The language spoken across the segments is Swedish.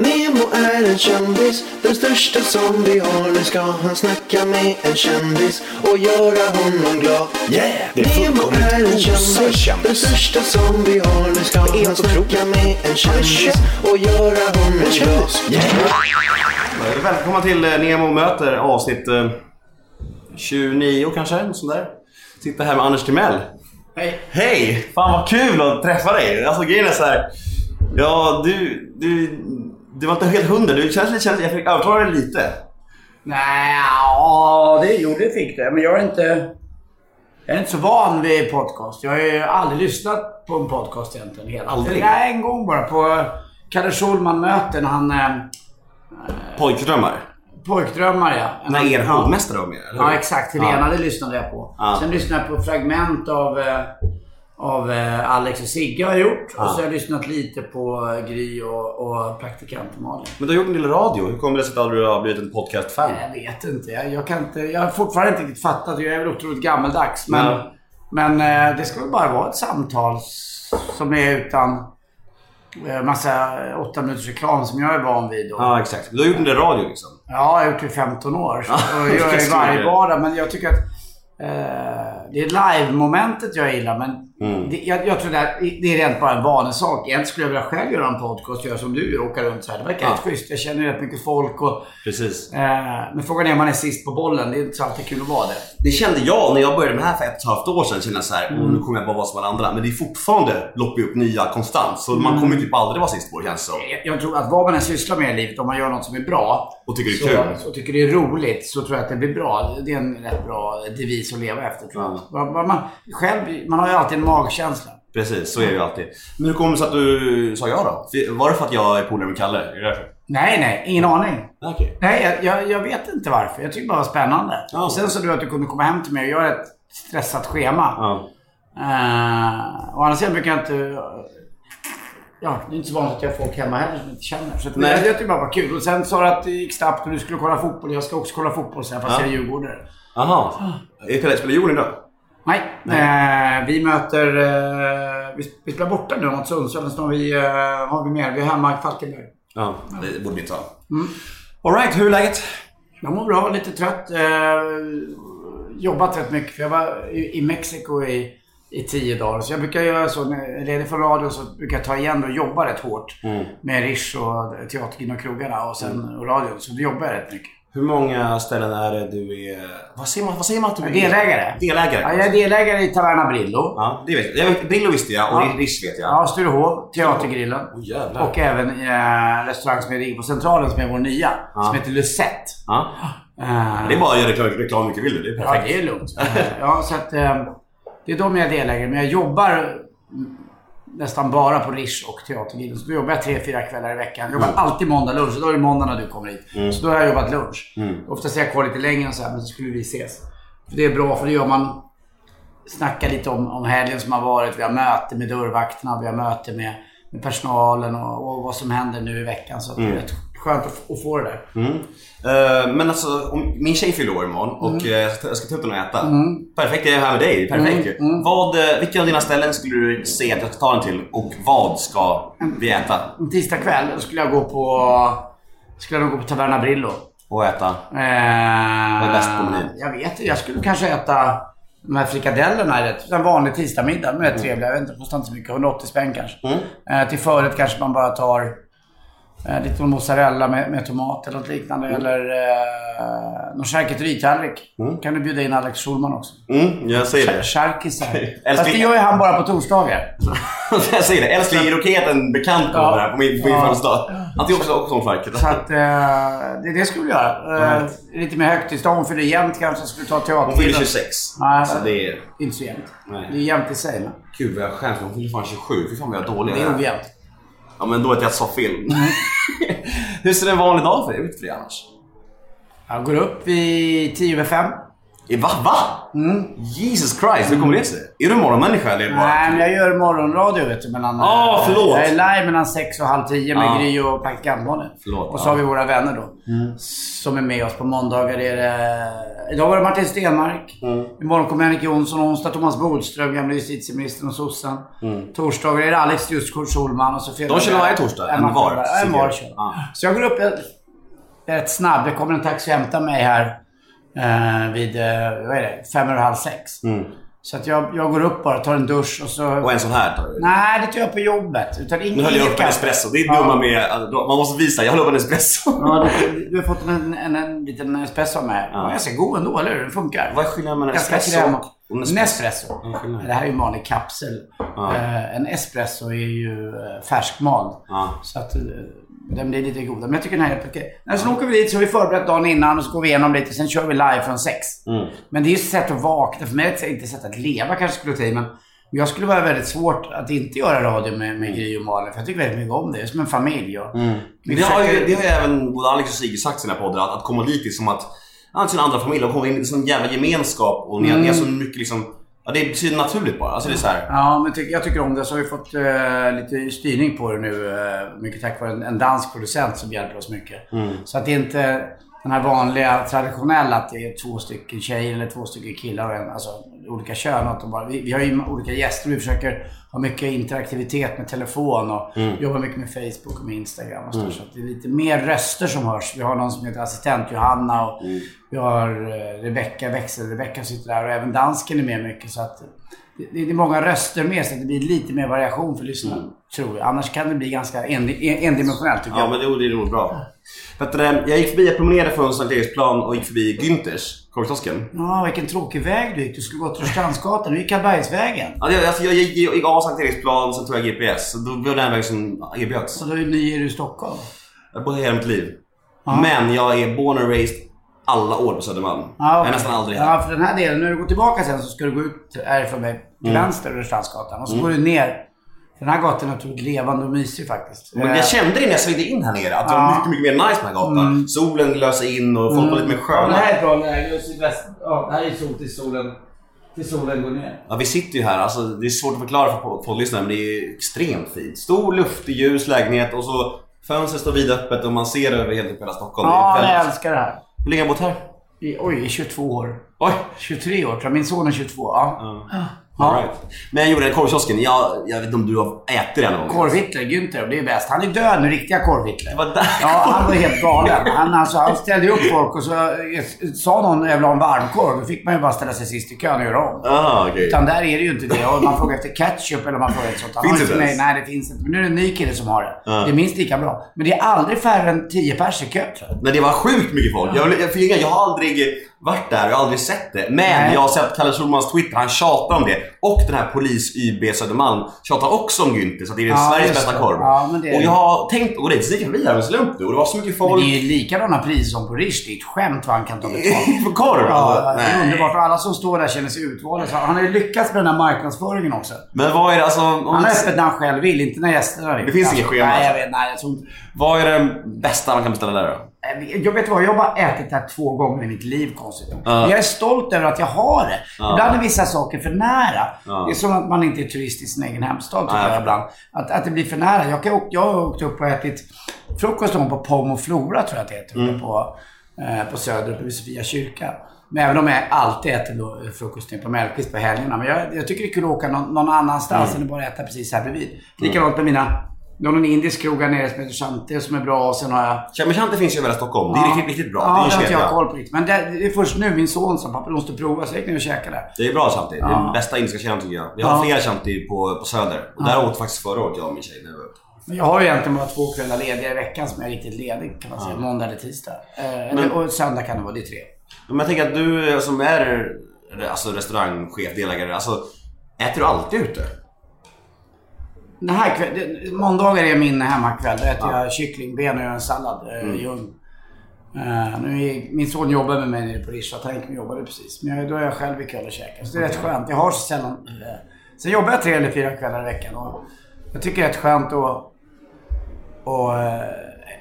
Nemo är en kändis, den största som vi har. Nu ska han snacka med en kändis och göra honom glad. Yeah! Det är Nemo är en kändis, den största som vi har. Nu ska han snacka med en kändis och göra honom glad. Yeah. Välkomna till eh, Nemo möter avsnitt eh, 29 kanske, något sånt där. Sitter här med Anders Timell. Hej. Hej! Fan vad kul att träffa dig. Alltså grejen är så här. Ja, du, du, du var inte helt hundra. Du känns lite, känns, jag fick övertala dig lite. Nej, ja, det, jo, det fick det. Men jag är inte... Jag är inte så van vid podcast. Jag har ju aldrig lyssnat på en podcast egentligen. Hela. Aldrig? Nej, en gång bara. På Kalle Schulman-möten. Han... Eh, Pojkdrömmar. pojkdrömmar, ja. När er ja. hovmästare var med, eller? Ja, exakt. Helena, det lyssnade jag på. Ja. Sen lyssnade jag på fragment av, eh, av eh, Alex och Sigge har jag gjort. Ja. Och så har jag lyssnat lite på eh, Gry och, och praktikant Malin. Men du har gjort en del radio. Hur kommer det sig att du har blivit en podcast-fan? Jag vet inte. Jag, jag, kan inte. jag har fortfarande inte riktigt fattat. Jag är väl otroligt gammaldags. Men, Ja. men eh, det ska väl bara vara ett samtal som är utan massa åtta minuters reklam som jag är van vid. Och, Ja, exakt. Du har gjort en del radio liksom. Ja, jag har gjort det i 15 år. Så, Ja, jag gör det varje vardag. Men jag tycker att det är live-momentet jag gillar. Men Mm. det, jag, jag tror det, här, det är rent bara en vanesak. Egentligen skulle jag vilja själv göra en podcast och göra som du gör. Åka runt så här. Det verkar Ja. rätt schysst. Jag känner rätt mycket folk. Och, Precis. eh, men frågan är om man är sist på bollen. Det är inte så alltid kul att vara det. Det kände jag när jag började med det här för ett och ett halvt år sedan. Kände jag så här, Mm. "Åh, nu kommer jag bara vara som alla andra. Men det är fortfarande loppar upp nya konstant. Så Mm. man kommer ju typ aldrig vara sist på det känns som. Jag- Jag tror att vad man än sysslar med i livet, om man gör något som är bra Och tycker det är kul. så, och tycker det är roligt, så tror jag att det blir bra. Det är en rätt bra devis att leva efter tror jag. Ja. Man, man, själv, man har ju alltid en magkänsla. Precis, så är det ju alltid. Men hur kom det sig att du sa ja då? Var det för att jag är polare med Kalle? Är det därför? Nej, nej, ingen aning. Okej. Nej, jag, jag, jag vet inte varför. Jag tycker bara det var spännande. Och sen sa du att du kunde komma hem till mig och göra ett stressat schema. Ja. Uh, å andra sidan brukar jag inte... Ja, det är inte så vanligt att jag har folk hemma heller som jag inte känner. Så Nej. jag, jag tyckte bara det var kul. Och sen sa du att det gick snabbt och du skulle kolla fotboll. Jag ska också kolla fotboll sen fast Ja. jag är djurgårdare. Aha. Spelar spelar Djurgården idag? Nej, Eh, vi möter... eh, vi, vi spelar borta nu mot Sundsvall. Sen har vi, uh, har vi mer. Vi är hemma i Falkenberg. Ja, det borde ni ta. Mm. Alright, hur är läget? Jag mår bra, lite trött. Eh, jobbat rätt mycket för jag var i, i Mexiko i, i tio dagar. Så jag brukar göra så, när jag är ledig från radion så brukar jag ta igen och jobba rätt hårt. Mm. Med Rish och Teatergin och krogarna och sen och radion. Så då jobbar jag rätt mycket. Hur många ställen är det du är... Vad säger man, vad säger man att du är? Delägare. Delägare? Ja, jag är delägare i Taverna Brillo. Ja, det vet jag. Brillo visste jag och Ja. Rish vet jag. Ja, Sturehov, Teatergrillen. Jävlar. Och även eh, restaurang som ligger på Centralen som är vår nya. Ja. Som heter Lucette. Ja. Eh, Det är bara att göra reklam, reklam mycket vill du. Det är Ja, perfekt. det är lugnt. Ja, så att, eh, det är de jag är delägare Men jag jobbar nästan bara på Rish och Teatergrillen. Så då jobbar jag tre, fyra kvällar i veckan. Jag jobbar Mm. alltid måndag lunch. Och då är det måndag när du kommer hit. Så då har jag jobbat lunch. Mm. Oftast är jag kvar lite längre och så här, men så skulle vi ses. För det är bra, för det gör man... Snackar lite om, om helgen som har varit. Vi har möte med dörrvakterna. Vi har möte med, med personalen och, och vad som händer nu i veckan. Så att det är rätt skönt att, att få det där. Mm. Eh, men alltså, om, min tjej fyller år imorgon och Mm. eh, jag ska- jag ska ta ut henne och äta. Perfekt, jag är här med dig. Perfekt ju. Mm, Vad, eh, vilka av dina ställen skulle du säga att jag ska ta den till och vad ska vi äta En tisdag kväll skulle jag gå på... Skulle jag gå på Taverna Brillo. och äta? Eh, Vad är bäst på menyn? Jag vet inte. Jag skulle kanske äta de här frikadellerna. är rätt- En vanlig tisdagsmiddag. De är rätt trevliga. Jag vet inte, kostar inte så mycket. 180 spänn kanske. Mm. Eh, till förrätt kanske man bara tar eh, lite mozzarella med, med tomat eller något liknande. Eller eh, någon charkuteritallrik. Kan du bjuda in Alex Schulman också? Mm, jag säger det. Charkisar. Fast det gör ju han bara på torsdagar. jag säger det. Älskling, är det okej att en bekant kommer Ja. här på min, på min Ja. födelsedag? Han tycker också, också om farket. Så att, eh, det det jag skulle göra. Eh. Lite mer högtidsdag. Hon fyller jämnt kanske. Skulle ta teater. Hon fyller 26. Nej, Så det är... Inte så jämnt. Nej. Det är jämnt i sig. Men Gud vad jag skäms. Hon fyller fan 27. Fy fan vad jag är dålig det är jag är. ojämnt. Ja men då att jag sa fel. Hur ser en vanlig dag för dig ut för dig annars? Jag går upp vid 10 över 5. Eh, Va? Va? Jesus Christ, hur kommer det sig? Är du morgonmänniska eller? Bara... Nej, men jag gör morgonradio vet du. Mellan, Ah, förlåt. Jag är live mellan sex och halv tio med Ah. Gry och praktikantbarnen. Och så har vi våra vänner då. Som är med oss på måndagar. Är det... Idag var det Martin Stenmark. Imorgon kommer Henrik Jonsson. Onsdag Thomas Bodström, gamla justitieministern och sossen. Torsdagar är det Alex just Kurt Schulman. Och så De kör varje torsdag? En var? En var kör. Ja. Så jag går upp jag är rätt snabb. Det kommer en taxi och hämtar mig här eh, vid, eh, vad är det, fem över halv sex. Så att jag, jag går upp bara, tar en dusch och så... Mm. Och en sån här tar du? Nej, det tar jag på jobbet. Utan ing- Nu höll jag upp en espresso. Det är Ja. dumma med... Man måste visa. Jag höll upp en espresso. Ja, du, du har fått en, en, en liten espresso av mig. Ja. ganska god ändå, eller hur? Den funkar. Vad är skillnaden mellan espresso och en espresso? espresso. Vad är skillnaden? Det här är ju en vanlig kapsel. Eh, en espresso är ju eh, färskmald. Ja. Så att den blir lite godare. Men jag tycker den här är okej. Nej, Sen åker vi dit, så har vi förberett dagen innan och så går vi igenom lite. Sen kör vi live från sex. Mm. Men det är ju ett sätt att vakna. För mig är det inte ett sätt att leva kanske skulle jag säga. Men jag skulle vara väldigt svårt att inte göra radio med, med Gry och Malin. För jag tycker väldigt mycket om det. Det är som en familj. Och Mm. Det har, ju, försöker- det har ju även både Alex och Sigge sagt i sina poddar, att, att komma dit är som att till en andra familj. De kommer in i en sån jävla gemenskap och ni, har- ni har så mycket liksom... Ja, det är naturligt bara. Alltså det är så här. Ja, men ty- jag tycker om det. Så har vi fått eh, lite styrning på det nu. eh, mycket tack vare en, en dansk producent som hjälper oss mycket. Så att det är inte den här vanliga traditionella att det är två stycken tjejer eller två stycken killar och en, alltså olika kön. Att de bara, vi, vi har ju olika gäster. Vi försöker ha mycket interaktivitet med telefon och jobba mycket med Facebook och med Instagram och så, där. så det är lite mer röster som hörs. Vi har någon som heter assistent Johanna och vi har eh, Rebecka, växel-Rebecka sitter där och även dansken är med mycket. Så att det, det är många röster med så det blir lite mer variation för lyssnarna. Tror jag. Annars kan det bli ganska endi- en- endimensionellt tycker Ja, jag. men det, det är nog bra. Det, jag gick förbi, jag promenerade från Sankt Eriksplan och gick förbi Günthers, korvkiosken. Ja, vilken tråkig väg du gick. Du skulle gå till Rörstrandsgatan. Du gick Karlbergsvägen. Ja, det- alltså, jag gick, jag gick av Sankt Eriksplan, sen tog jag GPS. Så då var det den vägen som erbjöds. Så då är ny är du i Stockholm. Jag här hela mitt liv. Men jag är born and raised alla år på Södermalm. Ja, Jag är nästan aldrig här. Ja, för den här delen. När du går tillbaka sen så ska du gå ut härifrån mig till Mm. vänster, Rörstrandsgatan. Och så går du ner. Den här gatan är otroligt levande och mysig faktiskt. Men Eh, jag kände det när jag svängde in här nere, att det var Ja. mycket, mycket mer nice den här gatan. Solen löser in och folk var lite mer Ja, sköna. det här är ett bra läge. Ja, det här är sol till solen. Till solen går ner. Ja, vi sitter ju här. Alltså, det är svårt att förklara för poddlyssnare, men det är extremt fint. Stor, luftig, ljus lägenhet och så fönstret står vidöppet och man ser över helt hela Stockholm. Ja, det är jag väldigt... älskar det här. Hur länge har du bott här? I, oj, i 22 år. Oj! 23 år tror jag. Min son är 22. Ja. All right. Men jag gjorde den korvkiosken. Jag, jag vet inte om du har ätit den någon gång? Korv-Hitler, Günther, det är bäst. Han är död nu, riktiga där. Ja, han var helt galen. Han, alltså, han ställde upp folk och så eh, sa någon jag vill ha en varmkorv. Då fick man ju bara ställa sig sist i kön och göra om. Aha, okej. Utan där är det ju inte det. Och man frågar efter ketchup eller man frågar efter sånt. Han Finns det inte- nej, nej, det finns inte. Men nu är det en ny kille som har det. Ja. Det är minst lika bra. Men det är aldrig färre än 10 pers i kö tror jag. Men det var sjukt mycket folk. Jag, jag, för jag har aldrig varit där, jag har aldrig sett det. Men Nej. jag har sett Kalle Schulmans Twitter, han tjatar om det. Och den här polis YB Södermalm tjatar också om Günther, så det är Ja, Sveriges bästa korv. Ja, men det och jag har tänkt att gå dit, så gick jag förbi här en slump nu och det var så mycket Men folk. det är ju likadana priser som på Rish. Det är ett skämt vad han kan ta betalt. För korv? Ja, alltså. det är underbart. Och alla som står där känner sig utvalda. Så Han har ju lyckats med den här marknadsföringen också. Men vad är det, alltså... Om Han är öppet när han själv vill, inte när gästerna vill. Det finns inget schema, Nej, jag alltså. vet. Nej, jag tror inte. Vad är det bästa man kan beställa där då? Eh, Jag vet vad, jag har bara ätit det här två gånger i mitt liv konstigt. Men jag är stolt över att jag har det. Ja. Ibland är vissa saker för nära. Ja. Det är som att man inte är turist i sin egen hemstad tycker Ja, jag ibland. Att, att det blir för nära. Jag, kan, jag har åkt upp och ätit frukost på Pom och Flora tror jag att det heter. Mm. På, eh, på Söder uppe vid Sofia kyrka. Men även om jag alltid äter då frukost på Mellqvist på helgerna. Men jag, jag tycker det är kul att åka någon, någon annanstans Mm. än att bara äta precis här bredvid. Likadant med mina jag har någon indisk krog här nere som heter Shante som är bra och sen har jag Chamichanti finns ju över hela Stockholm. Det är riktigt, riktigt bra. Ja, det är det har inte jag koll på riktigt. Men det, det är först nu min son sa pappa du måste prova. Så jag gick ner och käkade där. Det är bra Chanti. Det är Ja. den bästa indiska kedjan tycker jag. Vi har Ja. flera Chanti på, på Söder. Och där åt faktiskt förra året jag och min tjej när vi var ute. Men jag har ju egentligen bara två kvällar lediga i veckan som jag är riktigt ledig kan man säga. Måndag eller tisdag. Eh, eller, och söndag kan det vara. Det är tre. Men jag tänker att du eh, som är alltså, restaurangchef, delägare. Alltså, äter du alltid ute? Den här kväll, det, måndagar är min hemmakväll. Då äter jag kycklingben och gör en sallad. Eh, Mm. ljung. Eh, nu är, min son jobbar med mig nere på och jobbade precis. Men jag, då är jag själv ikväll och käkar. Så det är rätt skönt. Jag har så sällan... Eh, sen jobbar jag tre eller fyra kvällar i veckan. Och jag tycker det är rätt skönt att... Och, eh,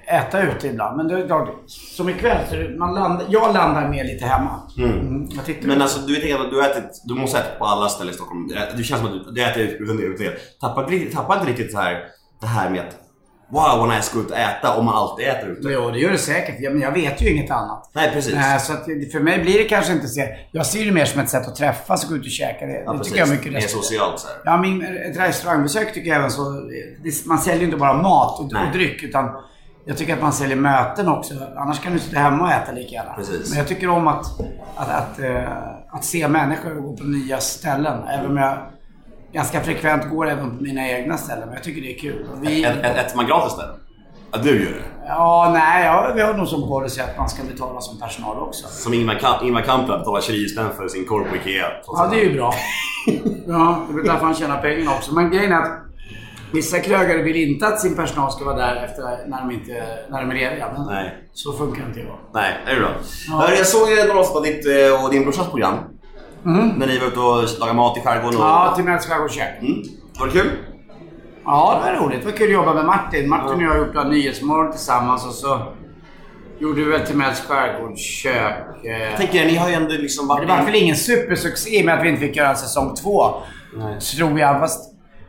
äta ute ibland. Men det klart, som ikväll, så man landar, jag landar mer lite hemma. Mm. Jag tittar Men alltså du vet att du har ätit, du måste ätit på alla ställen i Stockholm. Det- känns som att du, du äter. Utan det. Tappar, inte- tappar inte riktigt så här, det här med att wow vad nice att gå ut och äta om man alltid äter ute. Jo, det gör det säkert. Ja, men jag vet ju inget annat. Nej precis. Nej, så för mig blir det kanske inte så. Jag ser det mer som ett sätt att träffas och gå ut och käka. Det, ja, det tycker jag är mycket Mer socialt så här. Ja, min, ett restaurangbesök tycker jag även så... Man säljer ju inte bara mat och, och dryck utan jag tycker att man säljer möten också. Annars kan du sitta hemma och äta lika gärna. Precis. Men jag tycker om att, att, att, eh, att se människor och gå på nya ställen. Även om jag ganska frekvent går även på mina egna ställen. Men jag tycker det är kul. Vi, Ä- ä- Äter man gratis där? Ja, du gör det. ja, nej, ja, vi har nog som policy att man ska betala som personal också. Som Ingvar, Kamp, Ingvar Kamprad betalar 29 spänn för sin korv på Ikea. Ja, det är ju bra. Ja, det är därför han tjänar pengarna också. Men grejen är att vissa krögare vill inte att sin personal ska vara där efter när de, inte, när de är lediga. Men Nej. så funkar inte jag. Nej, det är bra. Hörru, Jag såg några avsnitt av ditt eh, och din brorsas program. När ni var ute och lagade mat i skärgården. Och... Ja, till Mäls skärgårdskäk. Mm. Var det kul? Ja, det var roligt. Det var kul att jobba med Martin. Martin och jag har gjort Nyhetsmorgon tillsammans och så gjorde vi väl till Mäls skärgårdskök. eh, Jag tänker, ni har ju ändå liksom Det varit... var väl ingen supersuccé i och med att vi inte fick göra säsong två. Nej. Tror jag. Fast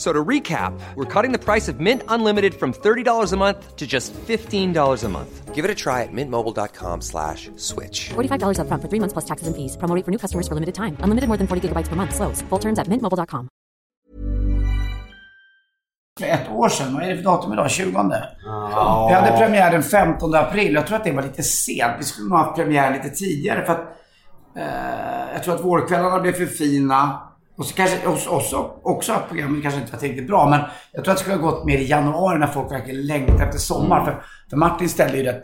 F- So to recap, we're cutting the price of Mint Unlimited from $30 a month to just $15 a month. Give it a try at mintmobile.com slash switch. $45 upfront for three months plus taxes and fees. Promo rate for new customers for limited time. Unlimited more than 40 gigabytes per month. Slows. Full terms at mintmobile.com. för ett år sedan. Vad är det för datum idag? 20? Vi hade premiär den 15 april. Jag tror att det var lite sent. Vi skulle nog ha haft premiär lite tidigare för att eh, jag tror att vårkvällarna blev för fina. Och så kanske hos oss också att programmet kanske inte var tillräckligt bra. Men jag tror att det skulle ha gått mer i januari när folk verkligen längtar efter sommar. För, för Martin ställde ju rätt,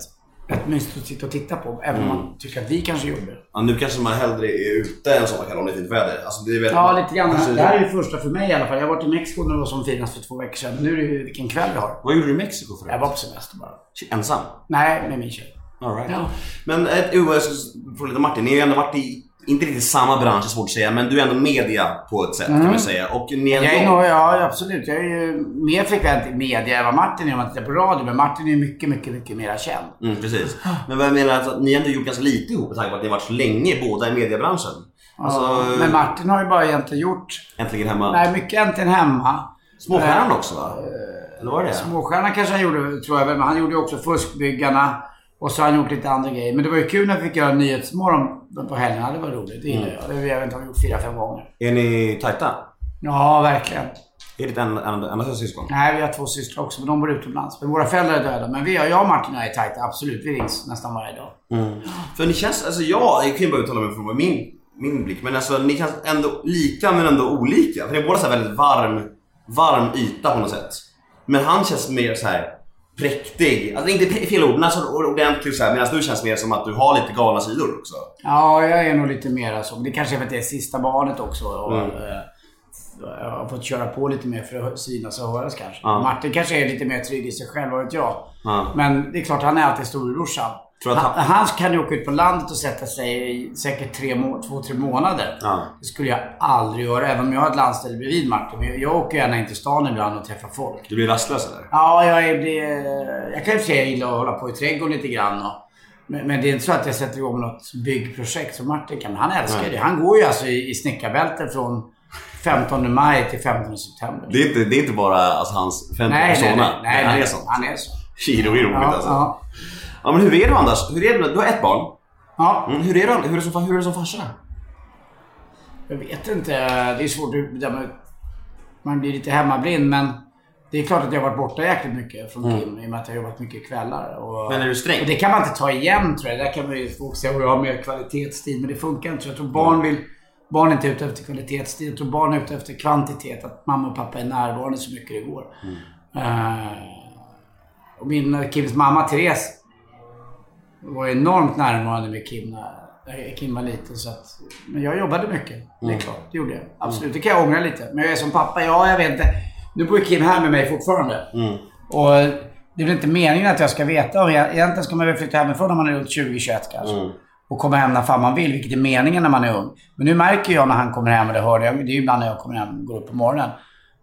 rätt mysigt att sitta och titta på. Även om man tycker att vi kanske gjorde det. Ja, nu kanske man hellre är ute en sommarkväll om det är fint väder. Alltså, det är väl... Ja, lite grann. Det här är ju första för mig i alla fall. Jag har varit i Mexiko när det var som finast för två veckor sedan. Nu är det ju vilken kväll vi har. Vad gjorde du i Mexiko för Jag var på semester bara. Ensam? Nej, med min tjej. All right. Ja. Men ett, skulle fråga lite Martin, ni har ju ändå varit i, inte riktigt samma bransch, svårt att säga, men du är ändå media på ett sätt kan man säga. Och ni Jag är nog, ja absolut. Jag är ju mer frekvent i media än vad Martin är om man tittar på radio. Men Martin är mycket, mycket, mycket mer känd. Mm, precis. Men vad jag menar är att ni har ändå gjort ganska lite ihop med tanke på att ni har varit så länge båda i mediebranschen. Alltså, Ja, men Martin har ju bara egentligen gjort, äntligen hemma. nej mycket äntligen hemma. Småstjärnan också va? Eller var det det? Småstjärnan kanske han gjorde, tror jag väl. Men han gjorde ju också Fuskbyggarna. Och så har han gjort lite andra grejer. Men det var ju kul när vi fick göra Nyhetsmorgon på helgerna. Det var roligt. Det gillar jag. Det har vet inte, vi gjort fyra, fem gånger. Är ni tajta? Ja, verkligen. Är det ditt enda, enda, enda syskon? Nej, vi har två systrar också, men de bor utomlands. Men våra föräldrar är döda. Men vi, jag och Martin är tajta, absolut. Vi rings nästan varje dag. För ni känns, alltså jag, jag kan ju bara uttala mig från min, min blick, men alltså ni känns ändå lika men ändå olika. För ni är båda så här väldigt varm, varm yta på något sätt. Men han känns mer så här präktig. Alltså inte fel ord, men alltså ordentligt så här. Medan du känns mer som att du har lite galna sidor också. Ja, jag är nog lite mer så. Det kanske är för att det är sista barnet också. Och, Mm. eh, jag har fått köra på lite mer för att synas och höras kanske. Ja. Martin kanske är lite mer trygg i sig själv, vad vet jag. Ja. Men det är klart, han är alltid storebrorsan. Att Han, han- kan ju åka ut på landet och sätta sig i säkert tre två, tre månader. Ja. Det skulle jag aldrig göra, även om jag har ett landställe bredvid Martin. Jag, jag åker gärna in till stan ibland och träffar folk. Du blir rastlös eller? Ja, jag, det, jag kan ju säga jag gillar att hålla på i trädgården lite grann. Och, men, men det är inte så att jag sätter igång något byggprojekt som Martin kan. Han älskar Nej. det. Han går ju alltså i, i snickarbälten från 15 maj till 15 september. Det är inte, det är inte bara alltså, hans offentliga nej, persona. nej, nej, nej, han är sånt. Han är så. Kilo är roligt Ja, alltså. Ja. Ja. men hur är du Anders? Hur är det? Du har ett barn. ja. Mm, hur är du? Hur är du som, hur är du som farsa? Jag vet inte. Det är svårt att bedöma. Man blir lite hemmablind men det är klart att jag har varit borta jäkligt mycket från Kim i och med att jag har jobbat mycket kvällar. Och, Mm. Men är du sträng? Och det kan man inte ta igen tror jag. Där kan man ju folk säga att jag har mer kvalitetstid. Men det funkar inte. Så jag tror barn vill... Barn är inte ute efter kvalitetstid. Jag tror barn är ute efter kvantitet. Att mamma och pappa är närvarande så mycket det går. Eh, och min, Kims mamma Therese var enormt närvarande med Kim när, Kim var liten. Så att, men jag jobbade mycket. Det Mm. är klart, det gjorde jag. Absolut. Det kan jag ångra lite. Men jag är som pappa, ja jag vet inte. Nu bor ju Kim här med mig fortfarande. Mm. Och det är väl inte meningen att jag ska veta. Egentligen ska man väl flytta hemifrån när man är runt 20-21 kanske. Mm. Och komma hem när fan man vill, vilket är meningen när man är ung. Men nu märker jag när han kommer hem, och det hörde jag, det är ju ibland när jag kommer hem och går upp på morgonen.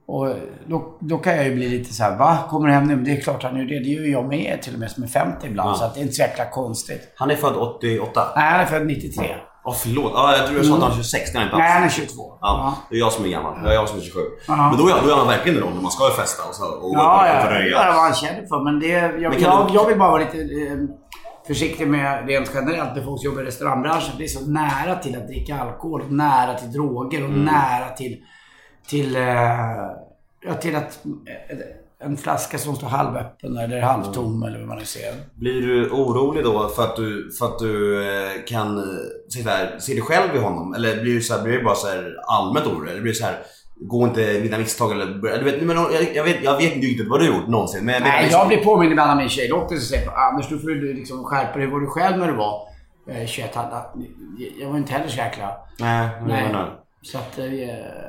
Och då, då kan jag ju bli lite så här, va? Kommer du hem nu? Men det är klart han är det. Det gör ju jag med till och med som är 50 ibland. Ja. Så att det är inte så jäkla konstigt. Han är född 88. Nej, han är född 93. Åh förlåt. Ja, jag tror jag sa att han var 26. Är han inte alls. Nej, han är 22. Ja, det är jag som är gammal. Det är jag som är 27. Ja. Men då är, då är han verkligen åldern man ska ju festa och, så, och, Ja, och, ja. och röja. Det är vad han känner för. Men det, jag, Men jag, du- jag vill bara vara lite eh, försiktig med rent generellt med folk som jobbar i restaurangbranschen. Det är så nära till att dricka alkohol, nära till droger och Mm. nära till, till, eh, ja, till att eh, en flaska som står halvöppen eller halvtom eller vad man nu ser. Blir du orolig då för att du, för att du eh, kan se, här, se dig själv i honom? Eller blir du, så här, blir du bara så här allmänt orolig? Eller blir det så här, gå inte mina misstag eller börja- du vet, men, jag, jag, vet, jag vet inte riktigt vad du har gjort någonsin. Men, Nej, jag blir påmind ibland av min tjej Lottie som säger Anders, nu får du liksom skärpa dig. Hur var du själv när du var eh, 21? Han- Jag var inte heller så jäkla... Nej, nej. nej. Så att... Eh,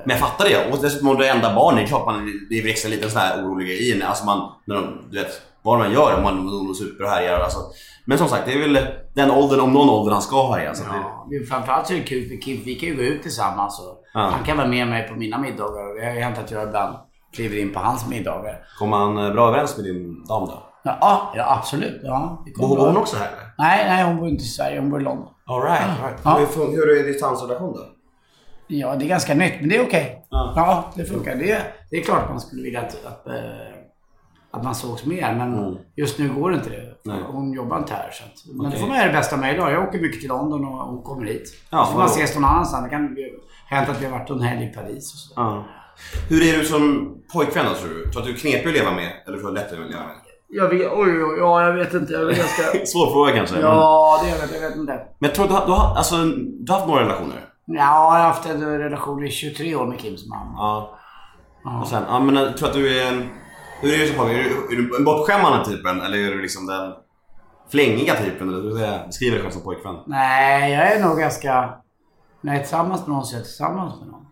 Men jag fattar det. Och dessutom om du är enda barn, det är klart man det är väl extra lite så här orolig grej i en. Alltså man, när de, du vet, vad man gör, om man, de super och härjar. Alltså. Men som sagt, det är väl den åldern, om någon ålder han ska härja. Så att det, Ja, det är framförallt så är det kul för Kim. Vi kan ju gå ut tillsammans och Ja. han kan vara med mig på mina middagar. Det har ju hänt att jag ibland kliver in på hans middagar. kommer han eh, bra överens med din dam då? Ja, ja absolut. Ja, Bor hon också här? Nej, nej, hon bor inte i Sverige. Hon bor i London. Alright, all right. Ja. Hur, hur är distansrelation då? Ja, det är ganska nytt, men det är okej. Ja. Ja, det funkar. Det, det är klart att man skulle vilja att, att, eh, att man sågs mer, men Mm. just nu går inte det. Nej. Hon jobbar inte här. Så att, men det får man göra det bästa möjliga. Jag åker mycket till London och hon kommer hit. Ja, så får man ses någon annanstans. Det kan hänt att vi har varit en helg i Paris och så. Ja. Hur är du som pojkvän då tror du? Tror du att du är knepig att leva med? Eller tror du att du är lätt att leva med? Jag vet, oj, oj, ja, jag vet inte. Jag är ganska... Svår fråga kanske. men- ja, det vet jag vet inte. Men tror du har, du har, alltså, du har haft några relationer? Ja, jag har haft en relation i 23 år med Kims mamma. Ja. Och sen, ja men jag tror att du är en... Hur är du som? Är du, är du en bortskämmande typen eller är du liksom den flängiga typen? Eller jag beskriva dig själv som pojkvän? Nej, jag är nog ganska... När jag är tillsammans med någon så är jag tillsammans med någon.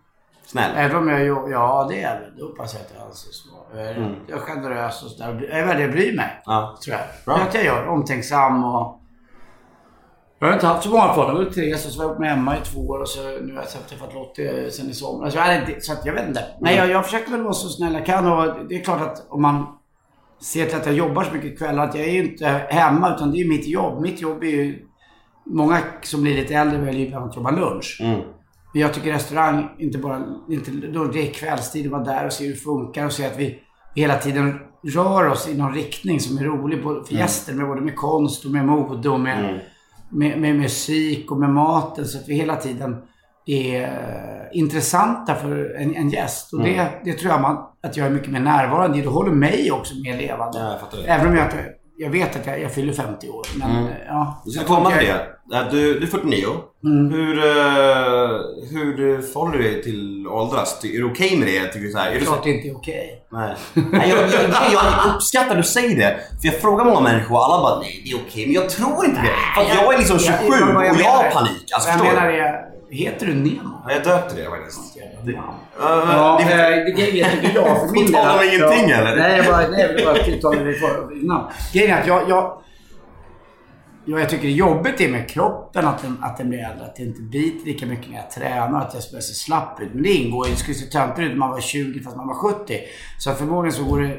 Snäll? Även om jag Ja, det är det. Det hoppas jag att jag anses vara. Jag är, jag är generös och sådär. Jag är väldigt bryr mig. Ja. Tror jag. Bra. Det jag gör. Omtänksam och... Jag har inte haft så många förhållanden. Jag var och så var jag med Emma i två år och så nu har jag träffat Lottie sen i somras. Jag inte- så att jag vet inte. Nej, jag, jag försöker väl vara så snäll jag kan och det är klart att om man ser till att jag jobbar så mycket kvällar att jag är ju inte hemma utan det är ju mitt jobb. Mitt jobb är ju... Många som blir lite äldre väljer ju ibland att jobba lunch. Mm. Men jag tycker restaurang, inte bara inte, då det är kvällstid, att vara där och se hur det funkar och se att vi hela tiden rör oss i någon riktning som är rolig för gäster, med både med konst och med mode och med, med, med musik och med maten. Så att vi hela tiden är eh, intressanta för en, en gäst. Och det, det tror jag man, att jag är mycket mer närvarande i. Det håller mig också mer levande. Ja. Även om jag inte... Jag vet att jag, jag fyller 50 år, men eh, ja. Du ska komma till det. Du, du är 49. Hur, eh, hur förhåller du dig till åldras? Är du okej med det? Tycker du så här, är Det du är så, klart det inte är okej. nej. nej jag, jag, jag uppskattar att du säger det. För jag frågar många människor och alla bara nej det är okej. Men jag tror inte det. För jag är liksom 27 Jag- och jag har panik. Alltså, jag menar du? Är, heter du Nemo? Ja, Jag döpte det faktiskt. Det, Ja, det, det, det grejen tycker jag för min På del- ingenting, eller? Nej, jag bara, nej, jag bara tilltalade dig innan. Grejen är att jag, jag, jag, jag tycker det är jobbigt är med kroppen att den, att den blir äldre. Att det inte biter lika mycket när jag tränar. Att jag börjar se slapp ut. Men det ingår ju. Det skulle se töntigt ut när man var 20 fast man var 70. Så förmodligen så går det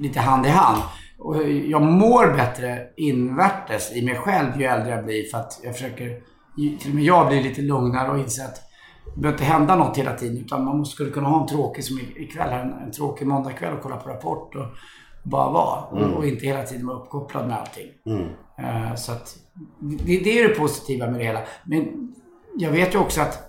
lite hand i hand. Och jag mår bättre invärtes i mig själv ju äldre jag blir. För att jag försöker... Till och med jag blir lite lugnare och inser att det behöver inte hända något hela tiden. Utan man måste, skulle kunna ha en tråkig, som ikväll, här, en, en tråkig måndagkväll och kolla på Rapport och bara vara. Och, och inte hela tiden vara uppkopplad med allting. Eh, så att det, det är det positiva med det hela. Men jag vet ju också att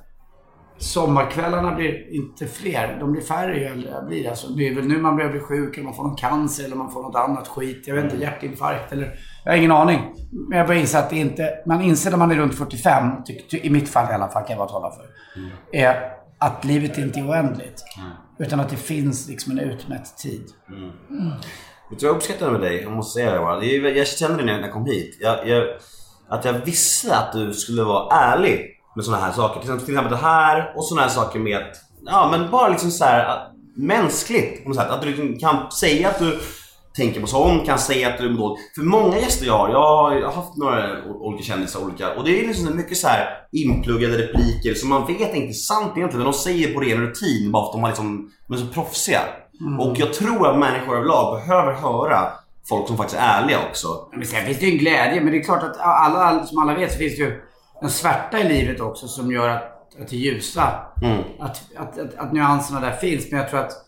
sommarkvällarna blir inte fler. De blir färre ju äldre jag blir. Alltså, det är väl nu man börjar bli sjuk eller man får någon cancer eller man får något annat skit. Jag vet inte, hjärtinfarkt eller... Jag har ingen aning. Men jag börjar inse att det inte... Man inser när man är runt 45, ty, ty, i mitt fall i alla fall kan jag bara tala för. Är att livet inte är oändligt. Utan att det finns liksom en utmätt tid. Vet du vad jag uppskattar med dig? Jag måste säga det bara. Jag kände det när jag kom hit. Jag, jag, att jag visste att du skulle vara ärlig med såna här saker. Till exempel, till exempel det här och såna här saker med att, ja men bara liksom så här att- mänskligt på något sätt. Att du liksom kan säga att du tänker på sånt, kan säga att du mår dåligt. För många gäster jag har, jag har haft några olika kändisar olika och det är liksom mycket så här inpluggade repliker som man vet inte är sant egentligen men de säger på ren rutin bara för att de har liksom, de är så proffsiga. Och jag tror att människor överlag behöver höra folk som faktiskt är ärliga också. Men sen finns det ju en glädje, men det är klart att alla, som alla vet så finns det ju en svärta i livet också som gör att, att det ljusa. Mm. Att, att, att, att nyanserna där finns. Men jag tror att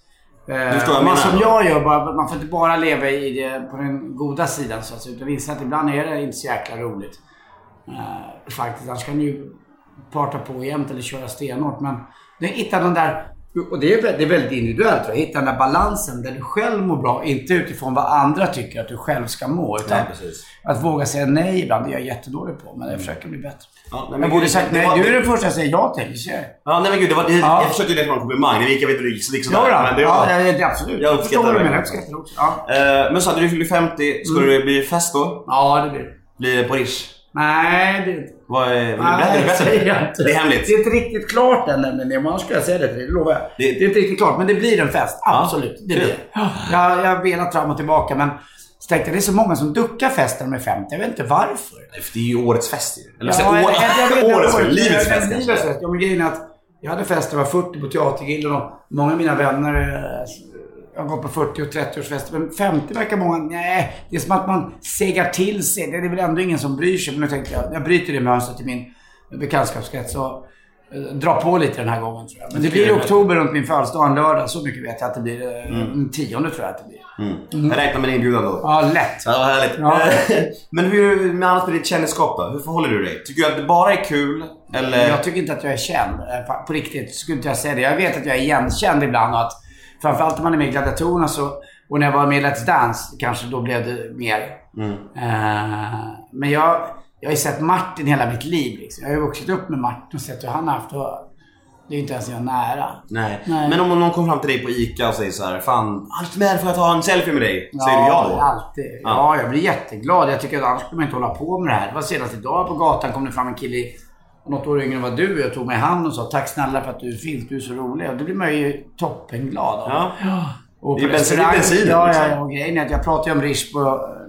eh, förstår jag man menar. som jag gör, bara, man får inte bara leva i det, på den goda sidan så att säga. Utan inse att ibland är det inte så jäkla roligt. Eh, faktiskt. Annars kan du ju parta på jämt eller köra stenhårt. Men det hitta den där och det är, det är väldigt individuellt. jag. Hitta den där balansen där du själv mår bra. Inte utifrån vad andra tycker att du själv ska må. Utan Nej, att våga säga nej ibland, det är jag jättedålig på. Men jag försöker bli bättre. Ja, nej, jag borde gud, sagt nej. var- Du är den första jag säger ja till. Ja, nej men gud, det var, det, Ja. jag försökte ju vara en komplimang. Det gick jag vet inte hur det gick sådär. Ja, det ja, var, det, det, absolut. Jag uppskattar menar. det. Jag uppskattar det också. Ja, Eh, men så att du fyller 50, ska det bli fest då? ja det blir det. Blir det på Rish? Nej, det det. Vad är, vill du Nej, berätta? Vill du det berätta? inte. Det är hemligt. Det är inte riktigt klart än nämligen. Annars skulle jag säga det till dig. Det lovar jag. Det- Det, är inte riktigt klart. Men det blir en fest. Absolut. Det kul. blir det. Jag, jag har velat fram och tillbaka men så tänkte jag, det är så många som duckar festen med 50. Jag vet inte varför. Det är ju årets fest. Eller Ja, ja, jag- jag årets fest. Livets fest kanske. Ja, men grejen är att jag hade fest, jag var 40 på Teatergillen och många av mina vänner eh, jag gått på 40 och 30-årsfester. Men 50 verkar många... Nej, det är som att man segar till sig. Det är väl ändå ingen som bryr sig. Men nu tänkte jag, jag bryter det mönstret i min bekantskapskrets och eh, dra på lite den här gången tror jag. Men det blir i oktober runt min födelsedag, en lördag. Så mycket vet jag att det blir. eh, Den tionde tror jag att det blir. Jag räknar med din inbjudan då. Ja, lätt. Ja, vad härligt. Ja. Men hur, med annat med ditt kändisskap då? Hur förhåller du dig? Tycker du att det bara är kul? Eller? Jag tycker inte att jag är känd. eh, På riktigt skulle inte jag säga det. Jag vet att jag är igenkänd ibland och att framförallt om man är med i Gladiatorerna så, och när jag var med i Let's Dance kanske då blev det mer. Eh, men jag, jag har ju sett Martin hela mitt liv. Liksom. Jag har ju vuxit upp med Martin och sett hur han har haft och det är inte ens jag nära. Nej. Nej. Men om någon kommer fram till dig på ICA och säger så här, Fan, Anders med får jag ta en selfie med dig? Säger du ja då? alltid. Ja. jag blir jätteglad. Jag tycker att annars skulle man inte hålla på med det här. Det var senast idag på gatan kom det fram en kille i- något år yngre än vad du är. Jag tog mig i hand och sa tack snälla för att du finns. Du är så rolig. Och då blir man ju toppenglad. Ja. Och Det är bensin- restaurang- det är bensinen, Ja, liksom. ja. Och grejen är att jag pratar ju om Rish på,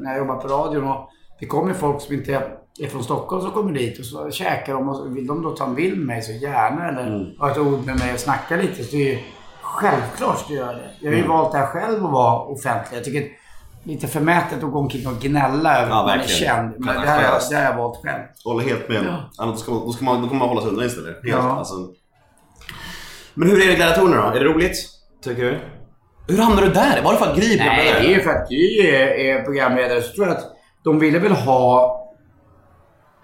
när jag jobbar på radion. Och det kommer folk som inte är från Stockholm som kommer dit och så käkar de. Och vill de då ta en bild med mig så gärna. Eller Mm. ha ett ord med mig och snacka lite. Så det är ju självklart ska jag göra det. Jag har Mm. ju valt det här själv att vara offentlig. Jag tycker lite förmätet att gå omkring och gnälla över Ja, att man är känd. Men det här, det här har jag valt själv. Håller helt med. Annars då, ska man, då, ska man, då kommer man hålla sig undan istället. Helt, Ja. alltså. Men hur är det i gladiatorerna då? Är det roligt? Tycker du? Hur hamnade du där? Var det för att Gry Nej, det är ju för att Gry är, är programledare. Så tror jag att de ville väl ha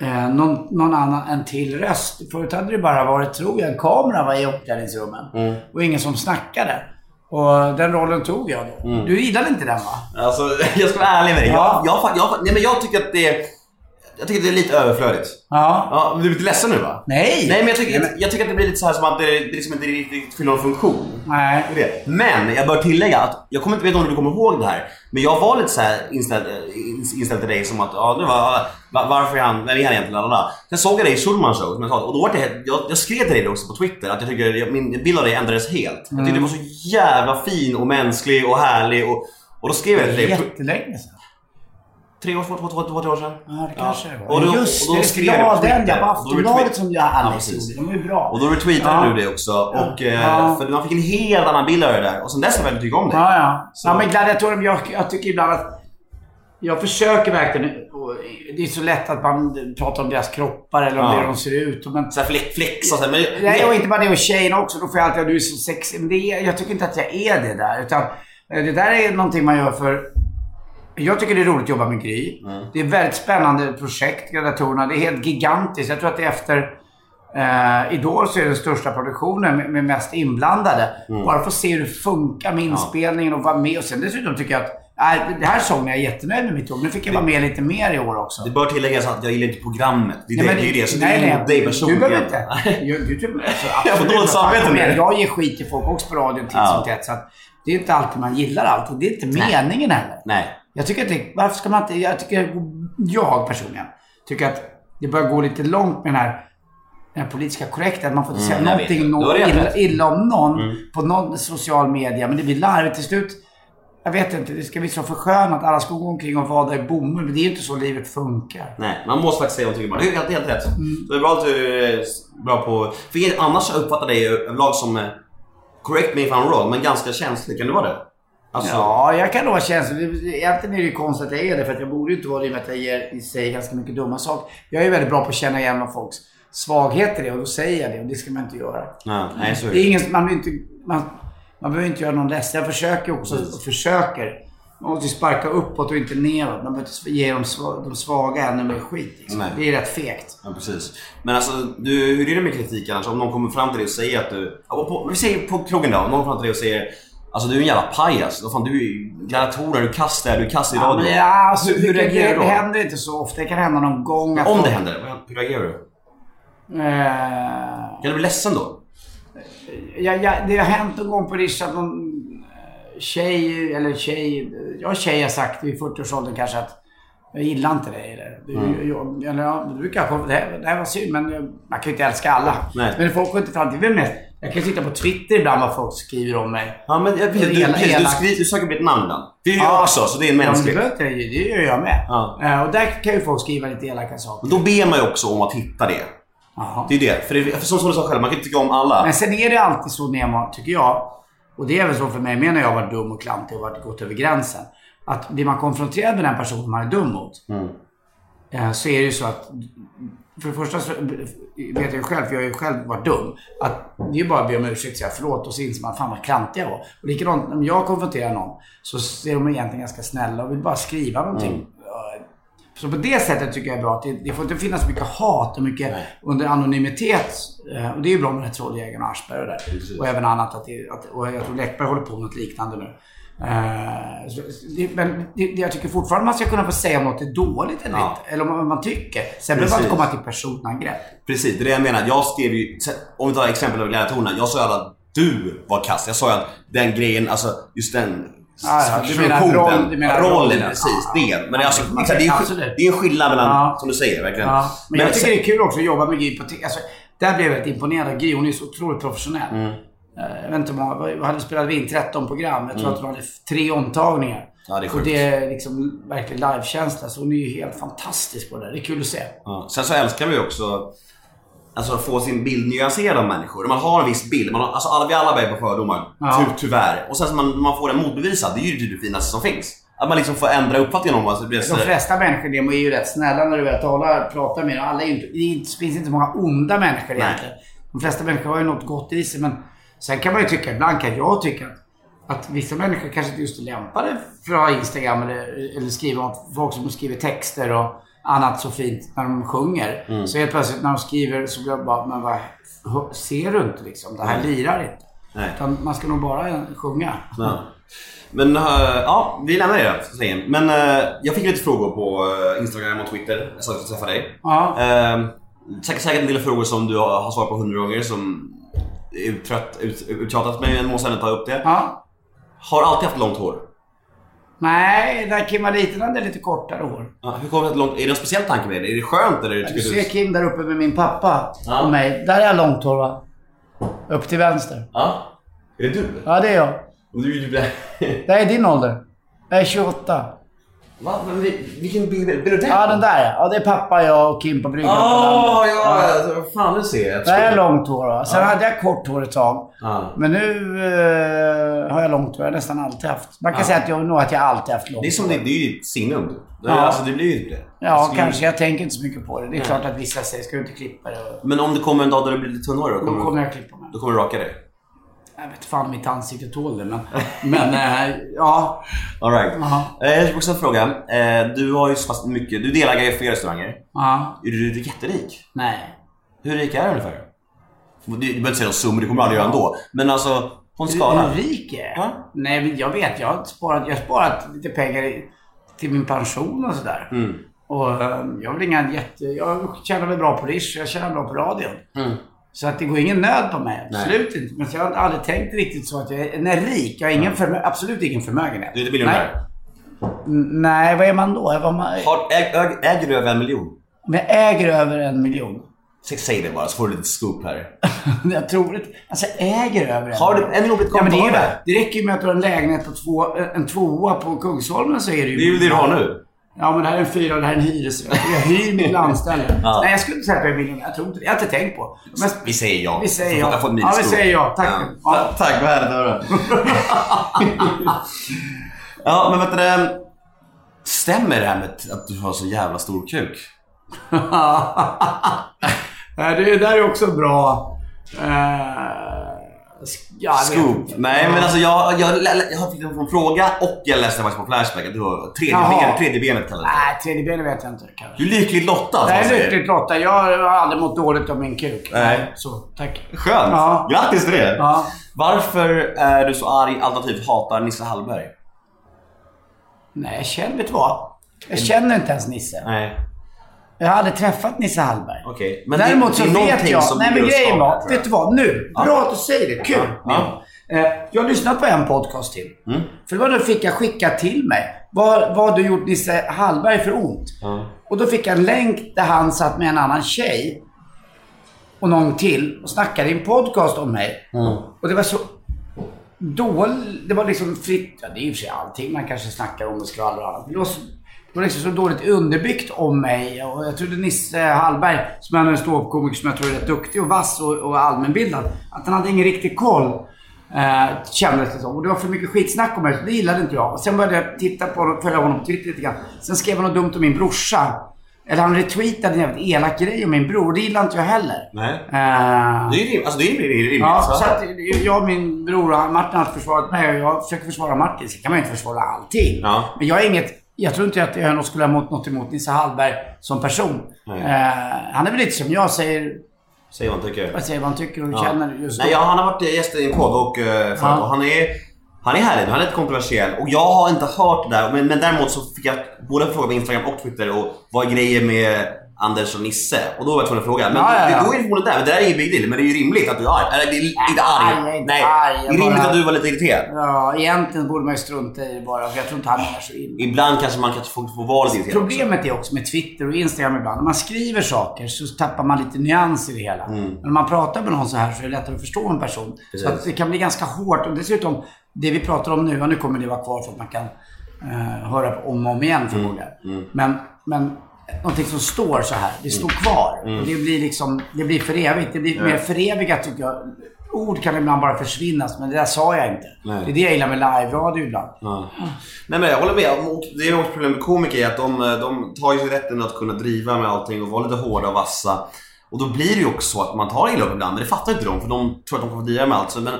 eh, någon, någon annan, en till röst. Förut hade det bara varit, tror jag, en kamera var i omklädningsrummen. Och ingen som snackade. Och den rollen tog jag då. Du gillade inte den va? Alltså, jag ska vara ärlig med dig. Ja. Jag, jag, jag, nej, men jag tycker att det är... Jag tycker att det är lite överflödigt. Ja. Ja, men du är lite ledsen nu va? Nej! Nej, men jag tycker, men- jag tycker att det blir lite så här som att det, det liksom inte riktigt fyller någon funktion. Nej. Det. Men jag bör tillägga att, jag kommer inte veta om du kommer ihåg det här, men jag var lite så här inställd, eh, inställd till dig som att, ja, det var, va- varför är han, vem är han egentligen? Lalala. Sen såg jag dig i Schulman show, som jag sa, och då var det, jag, jag skrev till dig också på Twitter att jag tycker min bild av dig ändrades helt. Jag tyckte du var så jävla fin och mänsklig och härlig och, och då skrev jag till dig, Jättelänge sedan. Tre år, två, två, två, två, tre år sedan. Ja, det kanske det var. Och då, Just och då det, skrev ja, den ja. På Aftonbladet som jag Ja, Alex gjorde. De är ju bra. Och då retweetade Ja. du det också och eh, Ja. för man fick en helt annan bild av det där och sen dess har jag väldigt tyckt om det. Ja, ja. Så- ja men gladiatorer, jag, jag tycker ibland att... Jag försöker verkligen... Det är så lätt att man pratar om deras kroppar eller om Ja. det de ser ut. Men, Så här flex, flex och så men, nej, och inte bara det. Och tjejerna också. Då får jag alltid att du är så sexig. Men det är, jag tycker inte att jag är det där. Utan eh, det där är någonting man gör för... Jag tycker det är roligt att jobba med Gry. Det är ett väldigt spännande projekt, Gladiatorerna. Det är helt gigantiskt. Jag tror att det efter eh, Idol så är det den största produktionen med, med mest inblandade. Bara för att se hur det funkar med inspelningen och vara med. Och sen dessutom tycker jag att nej, det här sången är jag jättenöjd med mitt jobb. Nu fick jag vara med lite mer i år också. Det bör tilläggas att jag gillar inte programmet. Det är, Nej, det, det, är det. Så nej, det är nej, dig personligen. Du behöver inte. Du, du, typ, alltså, Jag får dåligt samvete nu. Jag ger skit till folk också på radion titt Ja. som tätt. Så att det är inte alltid man gillar allt. Och det är inte meningen heller. Nej. Jag tycker att det, varför ska man inte, jag tycker, jag personligen, tycker att det börjar gå lite långt med den här, den här politiska korrektheten. Man får inte säga Mm, jag vet. någonting Du har nå- rätt. illa, illa om någon Mm. på någon social media. Men det blir larvigt till slut. Jag vet inte, det ska bli så förskönat att alla ska gå omkring och vada i bomull. Men det är ju inte så livet funkar. Nej, man måste faktiskt säga bara. Det är helt, helt rätt. Mm. Det är bra att du är bra på... För annars har jag dig överlag som... eh, Correct me if I'm wrong, men ganska känslig. Kan du vara det? Alltså, Ja, jag kan nog känslig. Det- Egentligen är det ju konstigt att jag är det, för att jag borde ju inte vara det i och med att jag ger i sig ganska mycket dumma saker. Jag är väldigt bra på att känna igen folks svagheter är och då säger jag det och det ska man inte göra. ja, nej, så är Det är det. ingen, man, inte, man, man behöver inte göra någon ledsen. Jag försöker också, och försöker. Man måste ju sparka uppåt och inte neråt. Man behöver inte ge de, sva- de svaga ännu mer skit. Liksom. Det är rätt fegt. Ja, precis. Men alltså, du, hur är det med kritik annars? Om någon kommer fram till dig och säger att du... På, vi säger på krogen då. Om någon kommer fram till dig och säger Alltså du är en jävla pajas. Vad fan, du är ju gladiatorer, du kastar, du kass i Ja, radio. men, ja, alltså, hur, hur det, reagerar det, du det då? händer inte så ofta. Det kan hända någon gång. Om det händer, hur reagerar du? Eh, Kan du bli ledsen då? Ja, ja, det har hänt någon gång på Rish att någon eh, tjej, eller tjej, jag tjej har sagt i 40-årsåldern kanske att jag gillar inte dig. Eller, du, Mm. jag, eller ja, du kanske, det, här, det här var synd men man kan ju inte älska alla. Nej. Men folk går inte fram till, vem är Jag kan titta på Twitter ibland vad folk skriver om mig. Ja men jag, du, du, Ela- precis, du, elakt. skriver, du söker bli ett namn ibland. Det är jag också, så det är en Ja, men det, ju, gör jag med. Ja. Eh, och där kan ju folk skriva lite elaka saker. Då ber man ju också om att hitta det. Jaha. Det är det. För, det, för som, du sa själv, man kan inte tycka om alla. Men sen är det alltid så Nemo, tycker jag. Och det är väl så för mig med när jag varit dum och klantig och varit gått över gränsen. Att blir man konfronterad med den personen man är dum mot. Mm. eh, Så är det ju så att. För det första så vet jag ju själv, för jag har ju själv varit dum. Att det är ju bara att be om ursäkt och säga förlåt och så inser man fan vad klantig jag var. Och likadant om jag konfronterar någon så är de egentligen ganska snälla och vill bara skriva någonting. Mm. Så på det sättet tycker jag är bra. att Det, det får inte finnas mycket hat och mycket under anonymitet. Eh, Och det är ju bra med Trolljägaren och Aschberg och där. Och även annat. Att det, att, och jag tror Läckberg håller på med något liknande nu. Det, men jag tycker fortfarande man ska kunna få säga om något är dåligt eller Ja. inte. Eller om man, tycker. Sen behöver man inte komma till personangrepp. Precis, det är det jag menar. Jag skrev ju, om vi tar exempel av gladiatorerna. Jag sa ju att du var kass. Jag sa ju att den grejen, alltså just den Ja, ja, du menar roll- du menar rollen, rollen, ja. precis. Ja, det. Men är, alltså, det, är, det är en skillnad mellan, Ja. som du säger, verkligen. Ja, men, jag tycker sen- det är kul också att jobba med Gry alltså, Där blev jag väldigt imponerad av Gry. Hon är så otroligt professionell. Mm. Jag vet inte hur många, vad hade spelat vi in 13 program. Jag tror att hon hade tre omtagningar. Mm. Ja, det är och sjukt. det är liksom verkligen livekänsla. Så hon är ju helt fantastisk på det. Det är kul att se. Ja. Sen så älskar vi också Alltså att få sin bild nyanserad av människor. Man har en viss bild. Man har, alltså alla, vi alla bär på fördomar. Ja. Ty, tyvärr. Och sen så man, man får den motbevisad. Det är ju typ det finaste som finns. Att man liksom får ändra uppfattningen om vad det blir De flesta människor är ju rätt snälla när du väl talar, pratar med dem. Alla är inte, det finns inte så många onda människor Nej. egentligen. De flesta människor har ju något gott i sig. Men sen kan man ju tycka, ibland kan jag tycka att, att vissa människor kanske inte just är lämpade för att ha Instagram eller, eller skriva folk som skriver texter och annat så fint när de sjunger. Mm. Så helt plötsligt när de skriver så blir jag bara, men vad, ser du inte liksom? Det här lirar inte. Nej. Utan man ska nog bara sjunga. Ja. Men uh, ja, vi lämnar det så länge. Men uh, jag fick lite frågor på uh, Instagram och Twitter. Jag sa att jag träffa dig. Ja. Säkert, säkert en del frågor som du har, har svarat på hundra gånger som uttrött, ut, uttjatat. Men jag måste ändå ta upp det. ja. Har alltid haft långt hår. Nej, när Kim var liten hade lite kortare hår. Ja, hur kommer det att långt? Är det någon speciell tanke med det? Är det skönt eller Du tycker ser du? Kim där uppe med min pappa Ja. och mig. Där är jag långt hår va? Upp till vänster. Ja. Är det du? Ja, det är jag. Och du typ Det är din ålder. Jag är 28. Va? Men vi- vilken bild är det? Ja, den där ja. Ja, det är pappa, jag och Kim på bryggan. på Åh, landet. ja! Vad fan, nu ser jag. Där är jag långt hår. Sen hade jag kort hår ett tag. Ja. Men nu eh, har jag långt hår. Jag har nästan alltid haft. Man kan säga att jag nog att jag alltid haft långt Det är som hår. det, det är ju ditt signum. Det, Ja. Alltså det blir ju det. Ja, Alltså, kanske. Jag tänker inte så mycket på det. Det är klart att vissa säger, ska du inte klippa det? Men om det kommer en dag där du blir lite tunnhårig, då Då kommer, kommer du, jag klippa mig. då kommer du raka dig? Jag vet fan mitt ansikte tål det, men... men eh, ja. Alright. Eh, jag har också en fråga. Eh, du har ju så pass mycket, du är delägare i flera restauranger. Ja. Är du, du är jätterik? Nej. Hur rik är du ungefär? Du, du behöver inte säga någon summa, det kommer du aldrig göra ändå. Men alltså, på en skala. Hur rik är jag? Ja. Nej, men jag vet. Jag har sparat, jag har sparat lite pengar i, till min pension och sådär. Mm. Och eh, jag väl inga jätte... Jag tjänar väl bra på Rish jag tjänar bra på radion. Mm. Så att det går ingen nöd på mig. Nej. Absolut inte. Men jag har aldrig tänkt riktigt så att jag är... Nej, rik. Jag har ingen förmö- absolut ingen förmögenhet. Du är inte miljonär? Nej. Nej, vad är man då? Vad man... Har, äg, äg, äger du över en miljon? Om jag äger över en miljon. Säg- Säg det bara så får du lite scoop här. jag tror inte... Alltså äger över en Har du miljon. en blivit Ja, men det, är det räcker ju med att du har en lägenhet på två, en tvåa på Kungsholmen så är det ju... Det är ju det du har nu. Ja, men det här är en fyra det här är en hyresrätt. Jag hyr mitt landställe. Ja. Nej, jag skulle inte säga att jag är miljonär. Jag tror inte det. Jag har inte tänkt på. Men, Vi säger ja. vi säger ja. En Ja, vi säger ja. Tack. Ja. Ta- Tack, vad härligt att höra. ja, men vet du det? Stämmer det här med att du har så jävla stor kuk? Nej, det där är också bra. Uh, ja, Scoop? Nej, men alltså jag, jag, jag, fick en fråga och jag läste faktiskt på Flashback att du har tredje, ben, tredje benet kallas det. Nej, tredje benet vet jag inte. Kanske. Du är lyckligt lottad Jag man är lyckligt lottad. Jag har aldrig mått dåligt av min kuk. Nej. Så, tack. Skönt! Ja. Grattis till det! Ja. Varför är du så arg alternativt hatar Nisse Hallberg? Nej, jag känner... Vet du vad? Jag känner inte ens Nisse. Nej, Jag har aldrig träffat Nisse Hallberg. okej. Men Däremot det, så det vet jag... som Nej men grejen var, vet du vad? Nu! Bra att du säger det. Kul! Ja. Eh, Jag har lyssnat på en podcast till. Mm. För det var då fick jag skicka till mig. Vad, vad du gjort Nisse Hallberg för ont? Och då fick jag en länk där han satt med en annan tjej. Och någon till. Och snackade i en podcast om mig. Mm. Och det var så dåligt. Det var liksom fritt. Ja, det är i och för sig allting man kanske snackar om och skvallrar och annat. Det var, liksom så dåligt underbyggt om mig. Och jag trodde Nisse Hallberg, som är en ståuppkomiker som jag tror är rätt duktig och vass och, och allmänbildad, att han hade ingen riktig koll. Eh, kändes det som. Och det var för mycket skitsnack om mig, så det gillade inte jag. Och sen började jag titta på honom, följa honom på Twitter lite grann. Sen skrev han något dumt om min brorsa. Eller han retweetade en jävligt elak grej om min bror. Det gillade inte jag heller. Nej. Eh, Det är ju rim, alltså det är rimligt. Ja, så. att jag och min bror Martin har försvarat mig och jag försöker försvara Martin. Sen kan man ju inte försvara allting. Ja. Men jag är inget... Jag tror inte att jag skulle ha mot, något emot Nisse Hallberg som person. Eh, han är väl lite som jag säger, Säg vad man tycker. säger vad han tycker och Ja. känner just då. Nej, ja, han har varit gäst i en podd och, eh, Ja. och han är han är härlig, han är lite kontroversiell och jag har inte hört det där men, men däremot så fick jag både fråga på Instagram och Twitter och vad är grejen med Anders och Nisse? Och då var jag tvungen att fråga. Men Ja, ja, ja. då är det förmodligen där. Men det där är ingen big deal. Men det är ju rimligt att du är arg. Eller det är inte arg. är inte Nej, arg, det är rimligt bara- att du var lite irriterad. Ja, egentligen borde man ju strunta i det bara. För jag tror inte han menar så illa. Ibland kanske man kanske får, får vara lite irriterad också. Problemet är också med Twitter och Instagram ibland. När man skriver saker så tappar man lite nyans i det hela. Men när man pratar med någon så här så är det lättare att förstå en person. Mm. Precis. Så att det kan bli ganska hårt. Och dessutom, det vi pratar om nu, och nu kommer det vara kvar för att man kan eh, höra om och om igen förmodligen. Mm. Men, men någonting som står så här, det står kvar. Mm. Och det blir liksom, det blir för evigt. Det blir mer förevigat tycker jag. Ord kan ibland bara försvinnas, men det där sa jag inte. Nej. Det är det jag gillar med live-radio ibland. Ja. Nej men jag håller med. Det är också problem med komiker är att de, de tar ju sig rätten att kunna driva med allting och vara lite hårda och vassa. Och då blir det ju också så att man tar illa upp ibland, men det fattar inte de för de tror att de kommer driva med allt. Så, men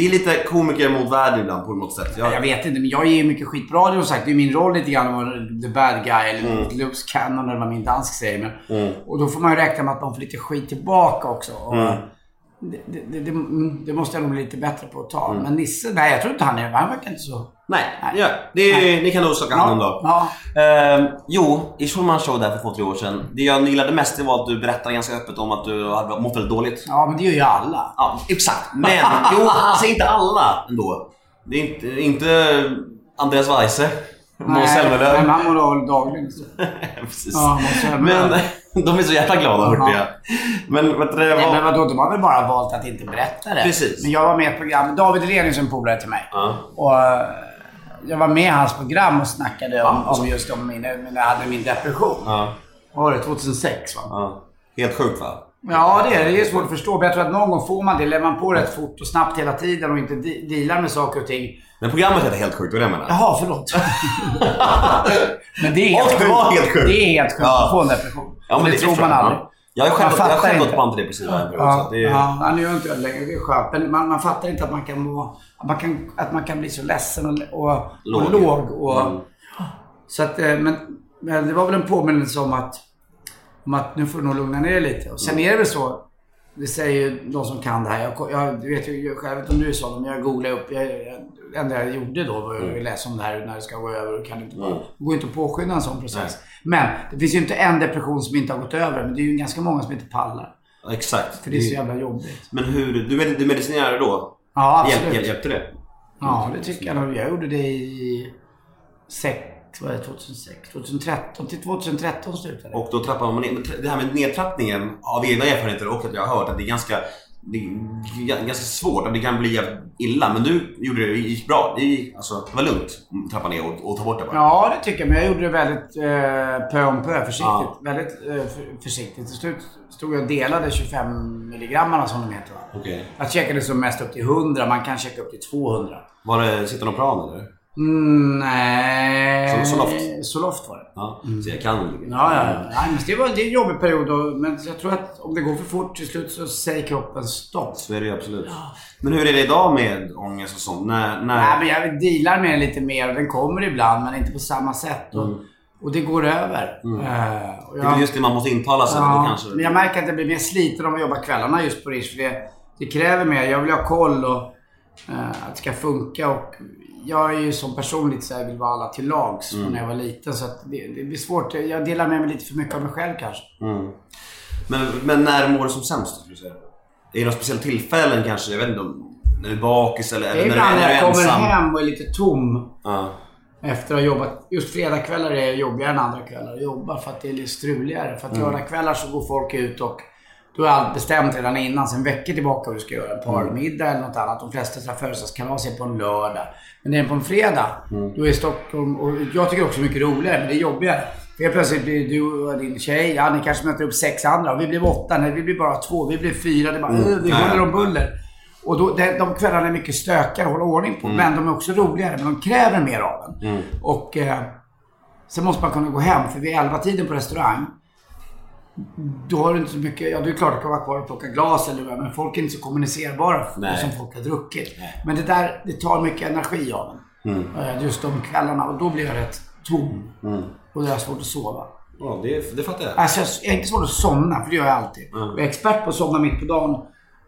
det är lite komiker mot världen ibland på något sätt. Jag, Jag vet inte, men jag ger ju mycket skit på radio och sagt. Det är min roll lite grann att vara the bad guy eller Mm. Loops Cannon eller vad min dansk säger. Men, Och då får man ju räkna med att de får lite skit tillbaka också. Och Mm. Det, det, det, det, mm, det måste jag nog bli lite bättre på att ta. Mm. Men Nisse, nej jag tror inte han är Han verkar inte så... Nej, Nej. ja, det är, ni kan nog skaka hand om då. ja. Ehm, jo, i Schulman show där för två, tre år sedan. Det jag gillade mest det var att du berättade ganska öppet om att du hade mått väldigt dåligt. ja, men det gör ju alla. Ja, exakt. Men, jo, alltså inte alla ändå. Det är inte, inte Andreas Weise, Måns Zelmerlöw. men han mår dåligt dagligen. Precis. Ja. Men de är så jävla glada hörde jag. Men vet du, Nej, var... men vadå, de har väl bara valt att inte berätta det. Precis. Men jag var med i ett program, David Hellenius är en polare till mig. Ja. Och eh, jag var med i hans program och snackade om, Ja, så. om just om min, när jag hade min depression. Ja, Vad var det? 2006 va? ja. Helt sjukt va? Ja, det är det. Är svårt att förstå. Men jag tror att någon gång får man det. Lever man på rätt fort och snabbt hela tiden och inte de- dealar med saker och ting. Men programmet heter Helt sjukt, det var det jag menade. Jaha, förlåt. men det är helt Och det var helt sjukt. Det är helt sjukt att få en depression. Ja, men det, tror man aldrig. Jag har själv, jag själv gått på antidepressiva en. Ja, det är... ja, nu gör inte jag längre. Det är skönt. Men man, man fattar inte att man kan må, att man kan, att man kan bli så ledsen och, och, Låg. och låg. Och, Mm. Så att, eh, men, men det var väl en påminnelse om att, om att nu får du nog lugna ner dig lite. Och sen Mm. är det väl så, det säger ju de som kan det här. Jag, jag vet ju själv, inte om du sa det, men jag googlade upp. Jag, det enda jag gjorde då var Mm. att läsa om det här när det ska gå över. Kan inte, Det går inte att påskynda en sån process. Men det finns ju inte en depression som inte har gått över. Men det är ju ganska många som inte pallar. Exakt. För det är så jävla jobbigt. Men hur, du, du medicinerade då? Ja, Hjälp, absolut. hjälp, hjälpte det? Ja, det tycker jag nog. Jag gjorde det i sex, vad är det, 2006? 2013 till 2013 slutade. Och då trappar man ner. Det här med nedtrappningen av egna erfarenheter och att jag har hört att det är ganska det är ganska svårt, att det kan bli illa. Men du gjorde det, det gick bra. Det, gick, alltså, det var lugnt att trappa ner och, och ta bort det bara. Ja, det tycker jag. Men jag gjorde det väldigt eh, pö om pö, försiktigt. Ja. Väldigt eh, för, försiktigt. Till slut stod jag och delade 25 milligrammarna som de heter. Okej. Jag checkade som mest upp till 100. Man kan checka upp till 200. Var det Citronopran eller? Mm, nej... Som- Zoloft? Zoloft var det. Ja, så jag kan Ja, ja, ja. Nej, men det var en jobbig period. Och, men jag tror att om det går för fort till slut så säger kroppen stopp. Så är det absolut. Men hur är det idag med ångest och sånt? När, när... Nej, men jag dealar med den lite mer. Den kommer ibland, men inte på samma sätt. Och, och det går över. Eh, och Det är jag- just det man måste intala sig. Ja, kanske... men jag märker att jag blir mer sliten om jag jobbar kvällarna just på Rish. För det, det kräver mer. Jag vill ha koll och eh, att det ska funka. Och jag är ju som person lite så här, vill vara alla till lags Mm. när jag var liten. Så att det, det blir svårt. Jag delar med mig lite för mycket av mig själv kanske. Mm. Men, men när mår du som sämst? Skulle du säga? Är det några speciella tillfällen kanske? Jag vet inte om... När du är bakis eller, Det är eller ibland när när du jag kommer ensam? hem och är lite tom. Ja. Efter att ha jobbat. Just fredagskvällar är jobbigare än andra kvällar att jobba för att det är lite struligare. För att Mm. lördagskvällar så går folk ut och då är allt bestämt redan innan. Sen veckor tillbaka vad du ska göra. En parmiddag eller något annat. De flesta födelsedagskalas är på en lördag. Men det är på en fredag. Mm. Då är Stockholm, och jag tycker också mycket roligare, men det är jobbigare. För helt plötsligt blir du och din tjej, ja ni kanske möter upp sex andra. Och vi blir åtta, nej vi blir bara två, vi blir fyra. Det är bara, Mm. "Ugh, vi håller om buller. Och då, de, de kvällarna är mycket stökigare att hålla ordning Mm. på. Men de är också roligare. Men de kräver mer av en. Och eh, sen måste man kunna gå hem. För vid elva tiden på restaurang. Då har du inte så mycket. Ja, det är klart att du kan vara kvar och plocka glas eller vad. Men folk är inte så kommunicerbara. Nej. Som folk har druckit. Men det där, det tar mycket energi av en. Mm. Eh, Just de kvällarna. Och då blir jag rätt tom. Och det är svårt att sova. Ja, det, det fattar jag. Alltså jag är inte svårt att somna. För det gör jag alltid. Jag är expert på att somna mitt på dagen.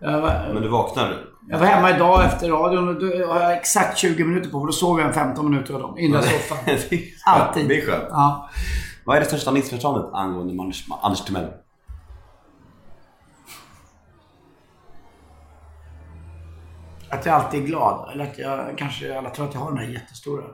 Var, Men du vaknar? jag var hemma idag efter radion och då har jag exakt 20 minuter på mig. Då sov jag en 15 minuter av dem. Innan soffan. Alltid. Det är skönt. Ja. Vad är det största missförståndet angående Anders, Anders Timell? Att jag alltid är glad. Eller att jag kanske alla tror att jag har den här jättestora.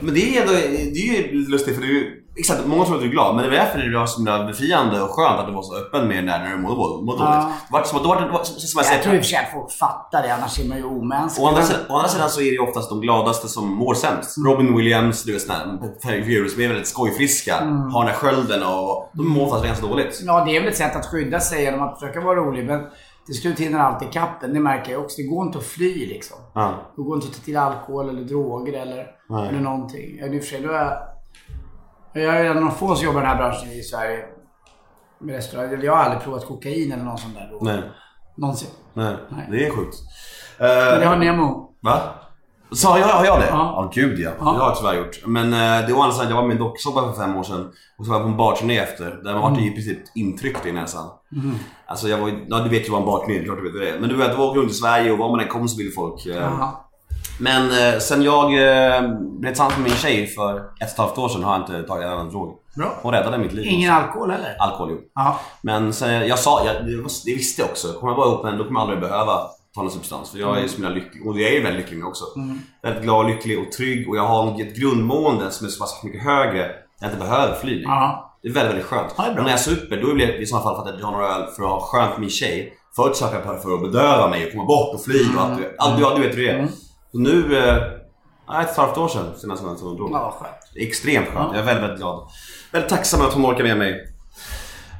Men det är ändå, det är ju lustigt för du, exakt, många tror att du är glad men det var därför det var så himla befriande och skönt att du var så öppen med där när du mådde, mådde Ja. dåligt. Det var som att, var det, det var som jag Jag tror i och för sig att folk fattar det. Annars är man ju omänsklig. Å andra, sidan, å andra sidan så är det ju oftast de gladaste som mår sämst. Robin Williams, du vet sådana här som är väldigt skojfriska, har den här skölden och de mår oftast ganska dåligt. Ja, det är väl ett sätt att skydda sig genom att försöka vara rolig. Men till slut hinner allt i kappen. Det märker jag också. Det går inte att fly liksom. Ja. Det går inte att ta till alkohol eller droger eller, Nej. eller någonting. Ja, i och för sig, då är jag... Är en av de få som jobbar i den här branschen i Sverige. Med restaurang. Jag har aldrig provat kokain eller någon sån där drog. Nej, Någonsin. nej, Nej. det är sjukt. Men det har Nemo. va? Sa jag, har jag det? Ja. Ja, gud ja. Ja. Det har jag tyvärr gjort. Men uh, det var andra sidan, jag var med i docksoppa för fem år sedan. Och så var jag på en barturné efter. Där man vart Mm. i princip intryckt i näsan. Alltså jag var ja du vet ju vad en barturné är, klart du vet det. Men du vet, du åker runt i Sverige och var man än kom så vill folk... eh. Men eh, sen jag eh, blev tillsammans med min tjej för ett och ett halvt år sedan har jag inte tagit en annan drog. Bra. Hon räddade mitt liv. Ingen alkohol heller? Alkohol, jo. Ja. Men sen, jag sa, jag, det, var- det visste jag också. Kommer jag vara ihop med henne då kommer jag aldrig behöva ta någon substans. För jag är så himla lycklig. Och jag är väldigt lycklig med också. Väldigt glad, lycklig och trygg. Och jag har ett grundmående som är så pass mycket högre. Jag inte behöver fly längre. Ja. Det är väldigt, väldigt skönt. Ja, och när jag super, då blir det i sådana fall för att jag har några öl för att ha skönt med min tjej. Förut söp jag för att bedöva mig och komma bort och fly och allt. allt ja, du vet hur det är. Så nu, eh, ja, ett halvt år sedan senast tog en drog. Ja, skönt. Extremt skönt. Jag är väldigt, väldigt glad. Väldigt tacksam att hon orkar med mig.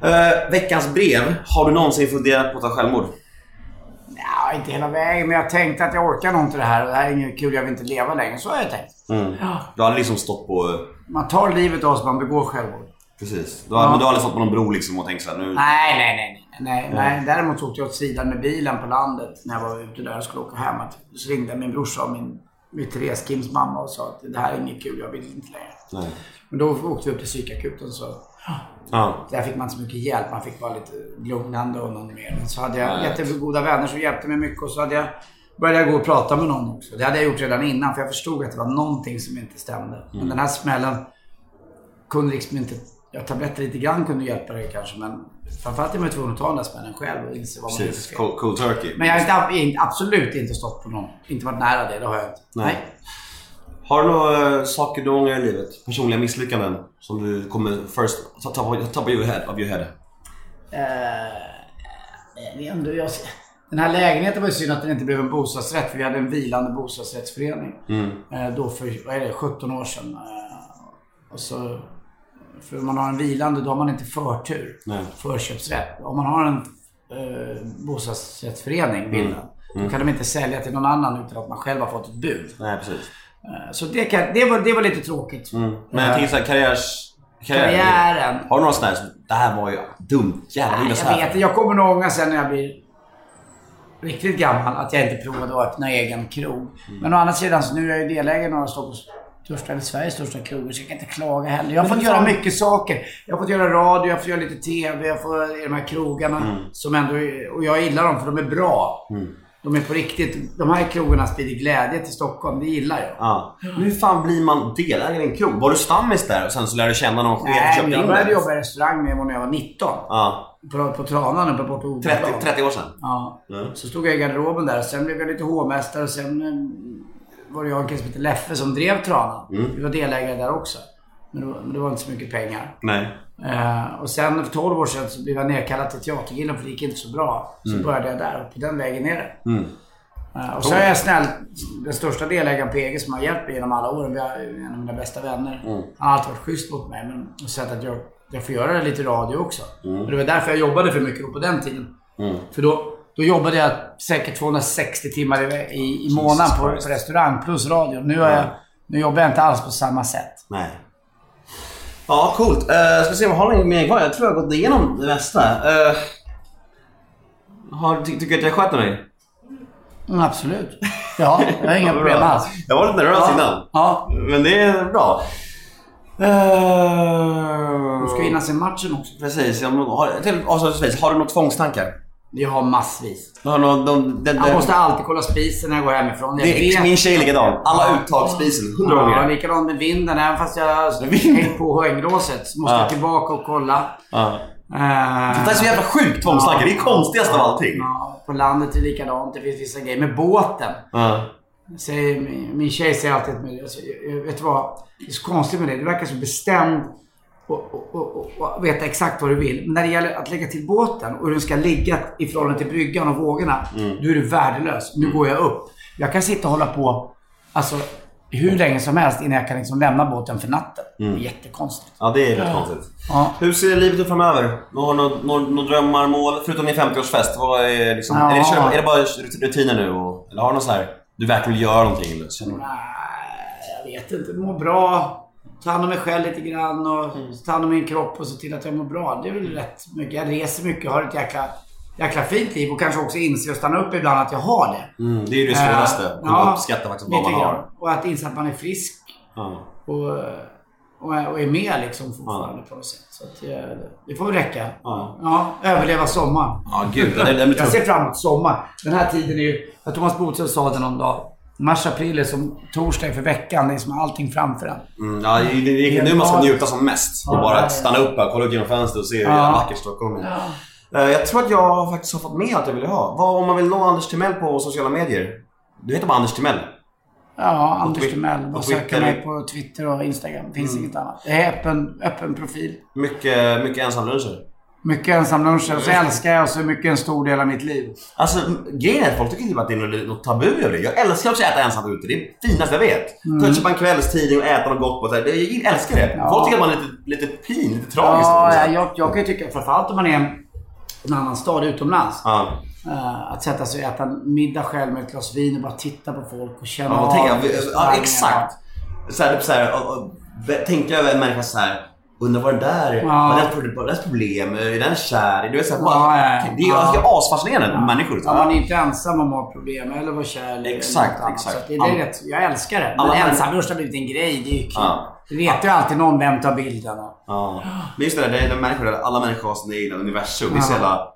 Eh, veckans brev. Har du någonsin funderat på att ta självmord? Ja, inte hela vägen. Men jag tänkte att jag orkar nog inte det här. Det här är inget kul. Jag vill inte leva längre. Så har jag tänkt. Ja. Du har liksom stått på... Man tar livet av sig. Man begår självmord. Precis. Du har, men du har aldrig stått på någon bro liksom och tänkt såhär nu... Nej, nej, nej. nej, nej, nej. Däremot så åkte jag åt sidan med bilen på landet när jag var ute där och skulle åka hem. Så ringde min brorsa och min, min Therese, Kims mamma och sa att det här är inget kul. Jag vill inte längre. Nej. Men då åkte vi upp till psykakuten så Ja. där fick man inte så mycket hjälp. Man fick bara lite lugnande och någon mer. Men så hade jag Nej. jättegoda vänner som hjälpte mig mycket och så hade jag började jag gå och prata med någon också. Det hade jag gjort redan innan för jag förstod att det var någonting som inte stämde. Men den här smällen kunde liksom inte... Ja, tabletter lite grann kunde hjälpa dig kanske men framförallt är man ju tvungen att ta den där smällen själv och inse vad man Precis. Cold, cold turkey. Men jag har inte, absolut inte stått på någon. Inte varit nära det, det har jag inte. Nej. Nej. Har du några eh, saker du ångrar i livet? Personliga misslyckanden som du kommer first, top, top, of your head? Of your head? Eh, jag den här lägenheten var ju synd att den inte blev en bostadsrätt för vi hade en vilande bostadsrättsförening. Eh, då för, vad är det, 17 år sedan. Eh, och så, för om man har en vilande då har man inte förtur. Nej. Förköpsrätt. Om man har en eh, bostadsrättsförening, villa, då kan de inte sälja till någon annan utan att man själv har fått ett bud. Nej, precis. Eh, så det, kan, det, var, det var lite tråkigt. Men jag tänker såhär, karriärs... karriär- Karriären. Har du några sådana här det här var ju dumt. Jävlar, Nej, så jag här. vet inte. Jag kommer nog ångra sen när jag blir riktigt gammal att jag inte provade att öppna egen krog. Men å andra sidan så nu är jag ju delägare i några Stockholms största, eller Sveriges största krogar så jag kan inte klaga heller. Jag har fått göra mycket saker. Jag har fått göra radio, jag har fått göra lite TV, jag får i de här krogarna. Mm. Som ändå och jag gillar dem för de är bra. De är på riktigt. De här krogarna sprider glädje till Stockholm. Det gillar jag. Ja. Men hur fan blir man delägare i en krog? Var du stammis där och sen så lärde du känna någon chef Nej, jag började jobba i restaurang med när jag var 19. Ja. På, på Tranan uppe borta på 30, Odenplan. 30 år sedan? Ja. Mm. Så stod jag i garderoben där. Sen blev jag lite hovmästare. Sen eh, var det jag och en kille som hette Leffe som drev Tranan. Mm. Vi var delägare där också. Men det, var, men det var inte så mycket pengar. Nej. Eh, och sen för 12 år sedan så blev jag nedkallad till Teatergillen för det gick inte så bra. Så Mm. började jag där och på den vägen är det. Eh, och så är jag snäll, den största delägaren på EG som har hjälpt mig genom alla åren. Vi har en av mina bästa vänner. Mm. Han har alltid varit schysst mot mig. Men och sett att jag, jag får göra lite radio också. Mm. Och det var därför jag jobbade för mycket på den tiden. För då, då jobbade jag säkert 260 timmar i, i, i månaden på, på restaurang plus radio. Nu, har jag, nu jobbar jag inte alls på samma sätt. Nej. Ja, coolt. Uh, ska se, vad har ni mer kvar? Jag tror jag har gått igenom det mesta. Uh, har, ty tycker du att jag sköter mig? Mm, absolut. Ja, jag har inga problem alls. Jag var lite nervös Ja. innan. Ja. Men det är bra. Uh, Du ska hinna se matchen också. Precis. Jag har, till, avslutningsvis, har du några tvångstankar? Jag har massvis. Har någon, de, de, de, Jag måste alltid kolla spisen när jag går hemifrån. Jag det är min tjej likadan. Alla Ja. uttag spisen. Hundra Ja, gånger. likadant med vinden. Även fast jag hängt på hänglåset så måste Ja. jag tillbaka och kolla. Ja. Eh, Det är så jävla sjukt tvångstankar. Det är konstigast av allting. Ja, på landet är det likadant. Det finns vissa grejer. Med båten. Ja. Säger, min, tjej säger alltid till mig, vet du vad? Det är så konstigt med det. Du verkar så bestämd och, och, och, och, veta exakt vad du vill. Men när det gäller att lägga till båten och hur den ska ligga i förhållande till bryggan och vågorna. Då är du värdelös. Nu går jag upp. Jag kan sitta och hålla på alltså, hur länge som helst innan jag kan liksom lämna båten för natten. Det är jättekonstigt. ja, det är rätt konstigt. Ja. Hur ser livet ut framöver? Har du några, drömmar, mål? Förutom din 50-årsfest, vad är liksom... Ja. Är, det, kör- är det bara rutiner nu? Och, eller har du något så här... Du verkligen vill göra någonting? Eller? Du? Nej, jag vet inte. Må bra. Ta hand om mig själv lite grann och ta hand om min kropp och se till att jag mår bra. Det är väl rätt mycket. Jag reser mycket och har ett jäkla, jäkla fint liv och kanske också inse och stanna upp ibland att jag har det. Mm, det är ju det svåraste. Kunna Ja, uppskatta faktiskt vad man har. Och att inse att man är frisk Ja. och, och, och är med liksom fortfarande på något sätt. Så att det, det får väl räcka. Ja. Överleva sommaren. Ja, gud. Det, det, Jag ser fram emot sommar. Den här tiden är ju... Thomas Bodström sa det någon dag. Mars, april är som torsdag för veckan. Det är som allting framför en. Mm, ja, det, det, är nu man ska njuta som mest. Och bara stanna upp här, kolla ut genom fönstret och se hur Ja. vackert Stockholm är. Eh, Jag tror att jag faktiskt har fått med allt jag ville ha. Vad om man vill nå Anders Timell på sociala medier? Du heter bara Anders Timell. Ja, Anders Timell. söka Twitter. mig på Twitter och Instagram. Finns inget annat. Det är öppen, öppen profil. Mycket, mycket ensamluncher. Mycket ensamluncher. Och så älskar jag och så mycket en stor del av mitt liv. Alltså grejen är att folk tycker typ att det är något, tabu över det. Jag älskar också att äta ensam ute. Det är det finaste jag vet. Mm. Köpa en kvällstidning och äta något gott på det. Jag älskar det. Ja. Folk tycker att man är lite, lite pin, lite tragisk. Ja, jag, jag, jag kan ju tycka, framförallt om man är en, en annan stad utomlands. ja. eh, att sätta sig och äta middag själv med ett glas vin och bara titta på folk och känna Ja, av ja, exakt. Så här, typ så här, och, och, tänka över en människa så här. Undrar vad det där är. Ja. Vad är dess problem? Är den kär? Du vet, så här, Ja, bara, ja, ja. Det är ju alltså, asfascinerande med människor. Ja, man är inte ensam om att ha problem eller vara kär. eller Exakt, annat. exakt. Så det, det är rätt, jag älskar det. Men ensamlust har blivit en grej. Det är ju kul. Ja. Det vet ju alltid någon vem tar bilderna. Ja. Men just det där, det är de människor, alla människor har sina egna universum. Det är så Ja. jävla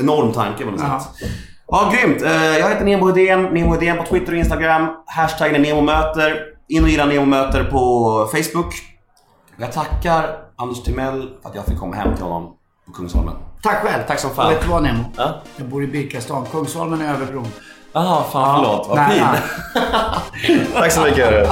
enorm tanke på något Ja. sätt. Ja, grymt. Eh, Jag heter Nemo Hedén. Nemo Hedén på Twitter och Instagram. Hashtaggen är NEMOMÖTER. In och gilla Nemo Möter på Facebook. Jag tackar Anders Timell för att jag fick komma hem till honom på Kungsholmen. Tack själv. Tack som fan. Och vet du vad Nemo? Ja. Jag bor i Birkastan. Kungsholmen är över bron. Jaha, fan förlåt. Vad Nej, fin. Tack så mycket.